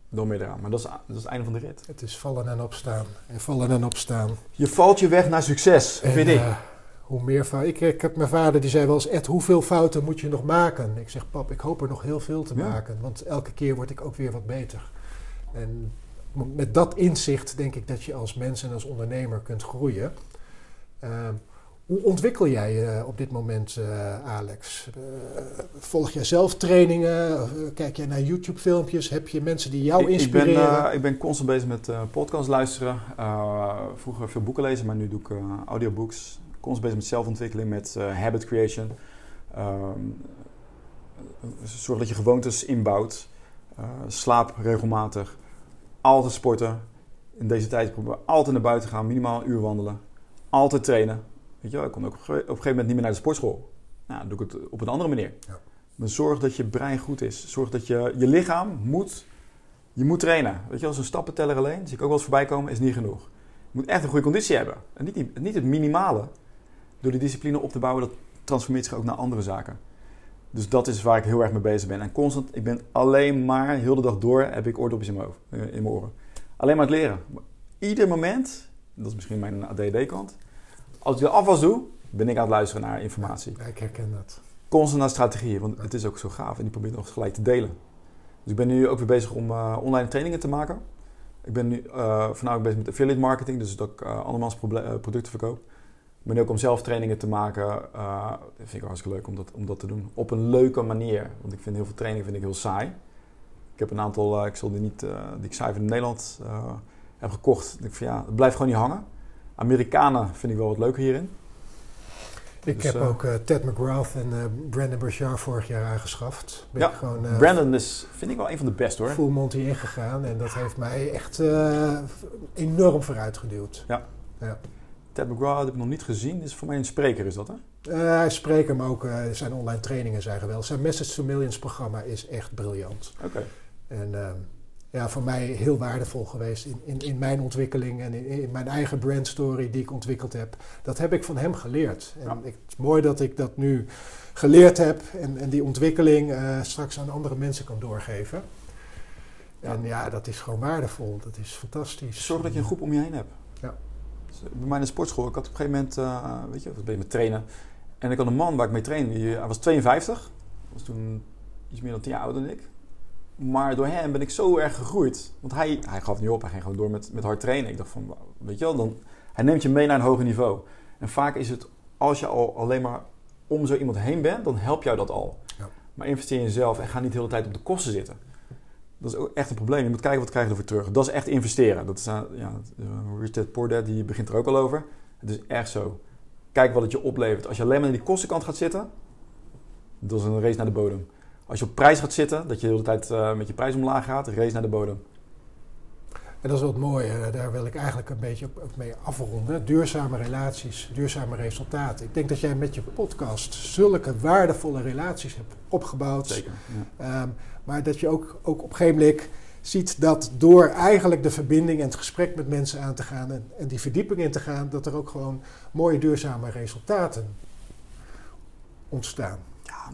dan ben je eraan. Maar dat is, dat is het einde van de rit. Het is vallen en opstaan. En vallen en opstaan. Je valt je weg naar succes, vind ik. Uh, hoe meer fouten. Ik, ik heb mijn vader die zei wel eens: Ed, hoeveel fouten moet je nog maken? Ik zeg: Pap, ik hoop er nog heel veel te maken, want elke keer word ik ook weer wat beter. En met dat inzicht denk ik dat je als mens en als ondernemer kunt groeien. Ehm, hoe ontwikkel jij je op dit moment, uh, Alex? Uh, volg jij zelf trainingen? kijk jij naar YouTube-filmpjes? Heb je mensen die jou inspireren? Ik ben, uh, ik ben constant bezig met podcast luisteren. vroeger veel boeken lezen, maar nu doe ik audiobooks constant bezig met zelfontwikkeling, met uh, habit creation. Um, zorg dat je gewoontes inbouwt. Uh, slaap regelmatig. Altijd sporten. In deze tijd proberen we altijd naar buiten gaan. Minimaal een uur wandelen. Altijd trainen. Weet je wel, ik kon ook op een gegeven moment niet meer naar de sportschool. Nou, dan doe ik het op een andere manier. Ja. Maar zorg dat je brein goed is. Zorg dat je, je lichaam moet, je moet trainen. Weet je, als een stappenteller alleen, zie ik ook wel eens voorbij komen, is niet genoeg. Je moet echt een goede conditie hebben. En niet, niet het minimale door die discipline op te bouwen, dat transformeert zich ook naar andere zaken. Dus dat is waar ik heel erg mee bezig ben. En constant, ik ben alleen maar, heel de dag door, heb ik oordopjes in mijn, hoofd, in mijn oren. Alleen maar het leren. Ieder moment, dat is misschien mijn ADD-kant. Als ik de afwas doe, ben ik aan het luisteren naar informatie. Ja, ik herken dat. Constant naar strategieën, want het is ook zo gaaf. En die probeer ik nog gelijk te delen. Dus ik ben nu ook weer bezig om uh, online trainingen te maken. Ik ben nu uh, voornamelijk bezig met affiliate marketing, dus dat ik uh, andermans producten verkoop. Ben ook om zelf trainingen te maken. Uh, dat vind ik hartstikke leuk om dat, om dat te doen. Op een leuke manier. Want ik vind heel veel trainingen vind ik heel saai. Ik heb een aantal, ik zal die niet, die ik cijfer in Nederland heb gekocht. Ik van, ja, het blijft gewoon niet hangen. Amerikanen vind ik wel wat leuker hierin. Ik dus, heb uh, ook uh, Ted McGrath en uh, Brandon Burchard vorig jaar aangeschaft. Ben ja, gewoon, Brandon is, vind ik wel een van de best hoor. Full Monty ingegaan en dat heeft mij echt enorm vooruit geduwd. Ja. ja. Ted McGrath heb ik nog niet gezien. Is voor mij een spreker, is dat hè? hij is spreker, maar ook zijn online trainingen zijn geweldig. Zijn Message to Millions programma is echt briljant. Oké. En ehm, ja, voor mij heel waardevol geweest in, in, in mijn ontwikkeling en in, in, mijn eigen brandstory die ik ontwikkeld heb. Dat heb ik van hem geleerd. En ik, het is mooi dat ik dat nu geleerd heb en, en die ontwikkeling uh, straks aan andere mensen kan doorgeven. Ja. En ja, dat is gewoon waardevol. Dat is fantastisch. Zorg dat je een groep om je heen hebt. Ja. Bij mij in de sportschool, ik had op een gegeven moment, uh, weet je, was ben je met trainen. En ik had een man waar ik mee trainde, die, hij was 52. was toen iets meer dan 10 jaar ouder dan ik. Maar door hem ben ik zo erg gegroeid. Want hij, hij gaf niet op, hij ging gewoon door met, met hard trainen. Ik dacht van, weet je wel, dan, hij neemt je mee naar een hoger niveau. En vaak is het, als je al alleen maar om zo iemand heen bent, dan help jou dat al. Ja. Maar investeer in jezelf en ga niet de hele tijd op de kosten zitten. Dat is ook echt een probleem. Je moet kijken wat krijg je ervoor terug. Dat is echt investeren. Dat is, uh, ja, Rich Dad Poor Dad, die begint er ook al over. Het is echt zo. Kijk wat het je oplevert. Als je alleen maar aan die kostenkant gaat zitten, dat is een race naar de bodem. Als je op prijs gaat zitten, dat je de hele tijd uh, met je prijs omlaag gaat, race naar de bodem. En dat is wat mooi, daar wil ik eigenlijk een beetje mee afronden. Duurzame relaties, duurzame resultaten. Ik denk dat jij met je podcast zulke waardevolle relaties hebt opgebouwd. Zeker. Ja. Um, maar dat je ook, ook op een gegeven moment ziet dat door eigenlijk de verbinding en het gesprek met mensen aan te gaan en, en die verdieping in te gaan, dat er ook gewoon mooie duurzame resultaten ontstaan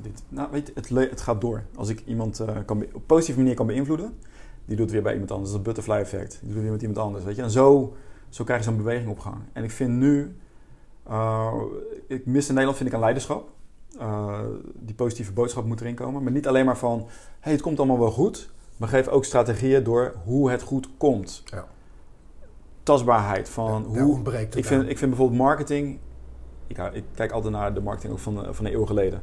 dit, nou, weet je, het, het gaat door. Als ik iemand uh, kan op positieve manier kan beïnvloeden, die doet het weer bij iemand anders. Dat butterfly effect. Die doet het weer met iemand anders, weet je. En zo, zo krijg je zo'n beweging op gang. En ik vind nu, uh, ik mis in Nederland vind ik een leiderschap. Uh, die positieve boodschap moet erin komen. Maar niet alleen maar van, hey, het komt allemaal wel goed. Maar geef ook strategieën door hoe het goed komt. Ja. Tastbaarheid van ja, hoe. ik, vind, ik vind bijvoorbeeld marketing. Ik, ik, kijk altijd naar de marketing ook van, van een eeuw geleden.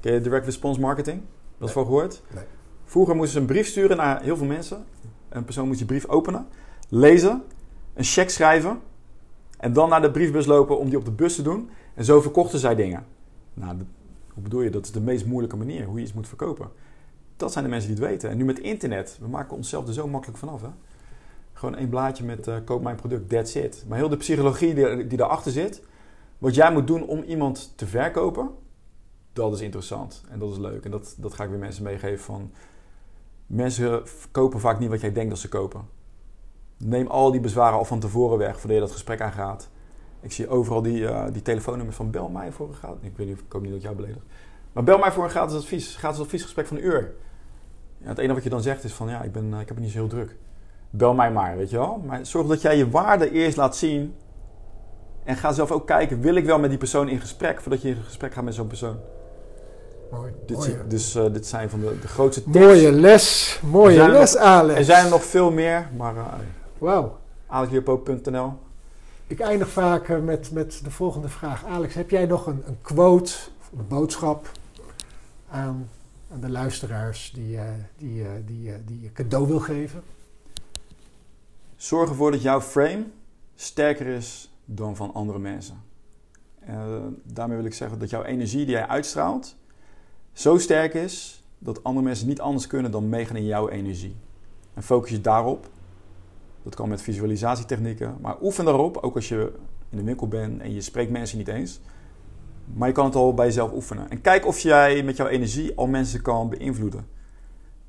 Ken je direct response marketing? Dat is voor gehoord? Nee. Vroeger moesten ze een brief sturen naar heel veel mensen. Een persoon moest je brief openen, lezen, een check schrijven en dan naar de briefbus lopen om die op de bus te doen. En zo verkochten zij dingen. Nou, hoe bedoel je? Dat is de meest moeilijke manier hoe je iets moet verkopen. Dat zijn de mensen die het weten. En nu met internet, we maken onszelf er zo makkelijk vanaf. Hè? Gewoon één blaadje met uh, koop mijn product, that's it. Maar heel de psychologie die, die daarachter zit, wat jij moet doen om iemand te verkopen, dat is interessant en dat is leuk. En dat, dat ga ik weer mensen meegeven van... Mensen kopen vaak niet wat jij denkt dat ze kopen. Neem al die bezwaren al van tevoren weg voordat je dat gesprek aangaat. Ik zie overal die, uh, die telefoonnummers van bel mij voor een gratis... Ik weet niet, ik hoop niet dat ik jou beledig. Maar bel mij voor een gratis advies. Gratis adviesgesprek van een uur. Ja, het enige wat je dan zegt is van ja, ik, ben, uh, ik heb het niet zo heel druk. Bel mij maar, weet je wel. Maar zorg dat jij je waarde eerst laat zien. En ga zelf ook kijken, wil ik wel met die persoon in gesprek... voordat je in gesprek gaat met zo'n persoon. Mooi. Dit, dus uh, dit zijn van de, de grootste tips. Mooie les. Mooie les, nog, Alex. Er zijn er nog veel meer, maar... Wauw. AlexLeopold.nl Ik eindig vaak uh, met, met de volgende vraag. Alex, heb jij nog een, een quote, een boodschap aan, aan de luisteraars die, die, die, die je cadeau wil geven? Zorg ervoor dat jouw frame sterker is dan van andere mensen. daarmee wil ik zeggen dat jouw energie die jij uitstraalt zo sterk is dat andere mensen niet anders kunnen dan meegaan in jouw energie. En focus je daarop. Dat kan met visualisatietechnieken, maar oefen daarop, ook als je in de winkel bent en je spreekt mensen niet eens. Maar je kan het al bij jezelf oefenen. En kijk of jij met jouw energie al mensen kan beïnvloeden.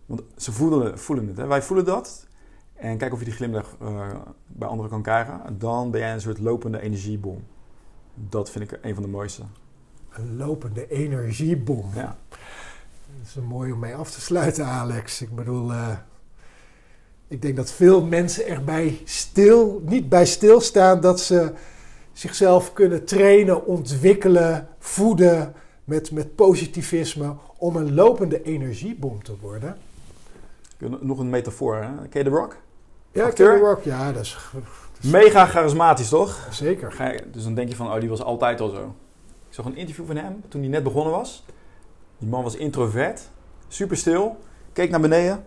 Want ze voelen, voelen het. Hè? Wij voelen dat. En kijk of je die glimlach uh, bij anderen kan krijgen. Dan ben jij een soort lopende energiebom. Dat vind ik een van de mooiste een lopende energiebom. Ja. Dat is mooi om mee af te sluiten, Alex. Ik bedoel, uh, ik denk dat veel mensen erbij stil, niet bij stilstaan dat ze zichzelf kunnen trainen, ontwikkelen, voeden met, met positivisme om een lopende energiebom te worden. Nog een metafoor, hè? Ken je The Rock? Ja, Acteur? The Rock, ja, dat is, Mega charismatisch, toch? Zeker. dus dan denk je van, oh, die was altijd al zo. Ik zag een interview van hem toen hij net begonnen was. Die man was introvert, super stil, keek naar beneden.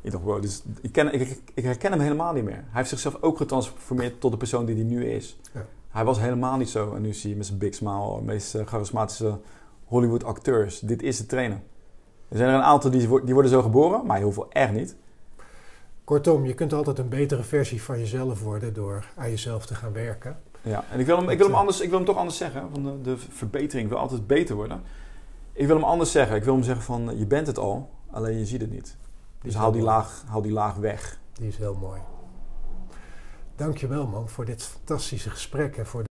Ik dacht, wow, dus ik, ken, ik, ik, herken hem helemaal niet meer. Hij heeft zichzelf ook getransformeerd tot de persoon die hij nu is. Ja. Hij was helemaal niet zo. En nu zie je met zijn big smile, de meest eh, charismatische Hollywood acteurs. Dit is de trainer. Er zijn er een aantal die, die worden zo geboren, maar heel veel echt niet. Kortom, je kunt altijd een betere versie van jezelf worden door aan jezelf te gaan werken. Ja, en ik wil hem, ik wil hem, anders, ik wil hem toch anders zeggen. Van de, de verbetering wil altijd beter worden. Ik wil hem anders zeggen. Ik wil hem zeggen van je bent het al, alleen je ziet het niet. Dus haal die, laag, haal die laag weg. Die is heel mooi. Dankjewel man voor dit fantastische gesprek en voor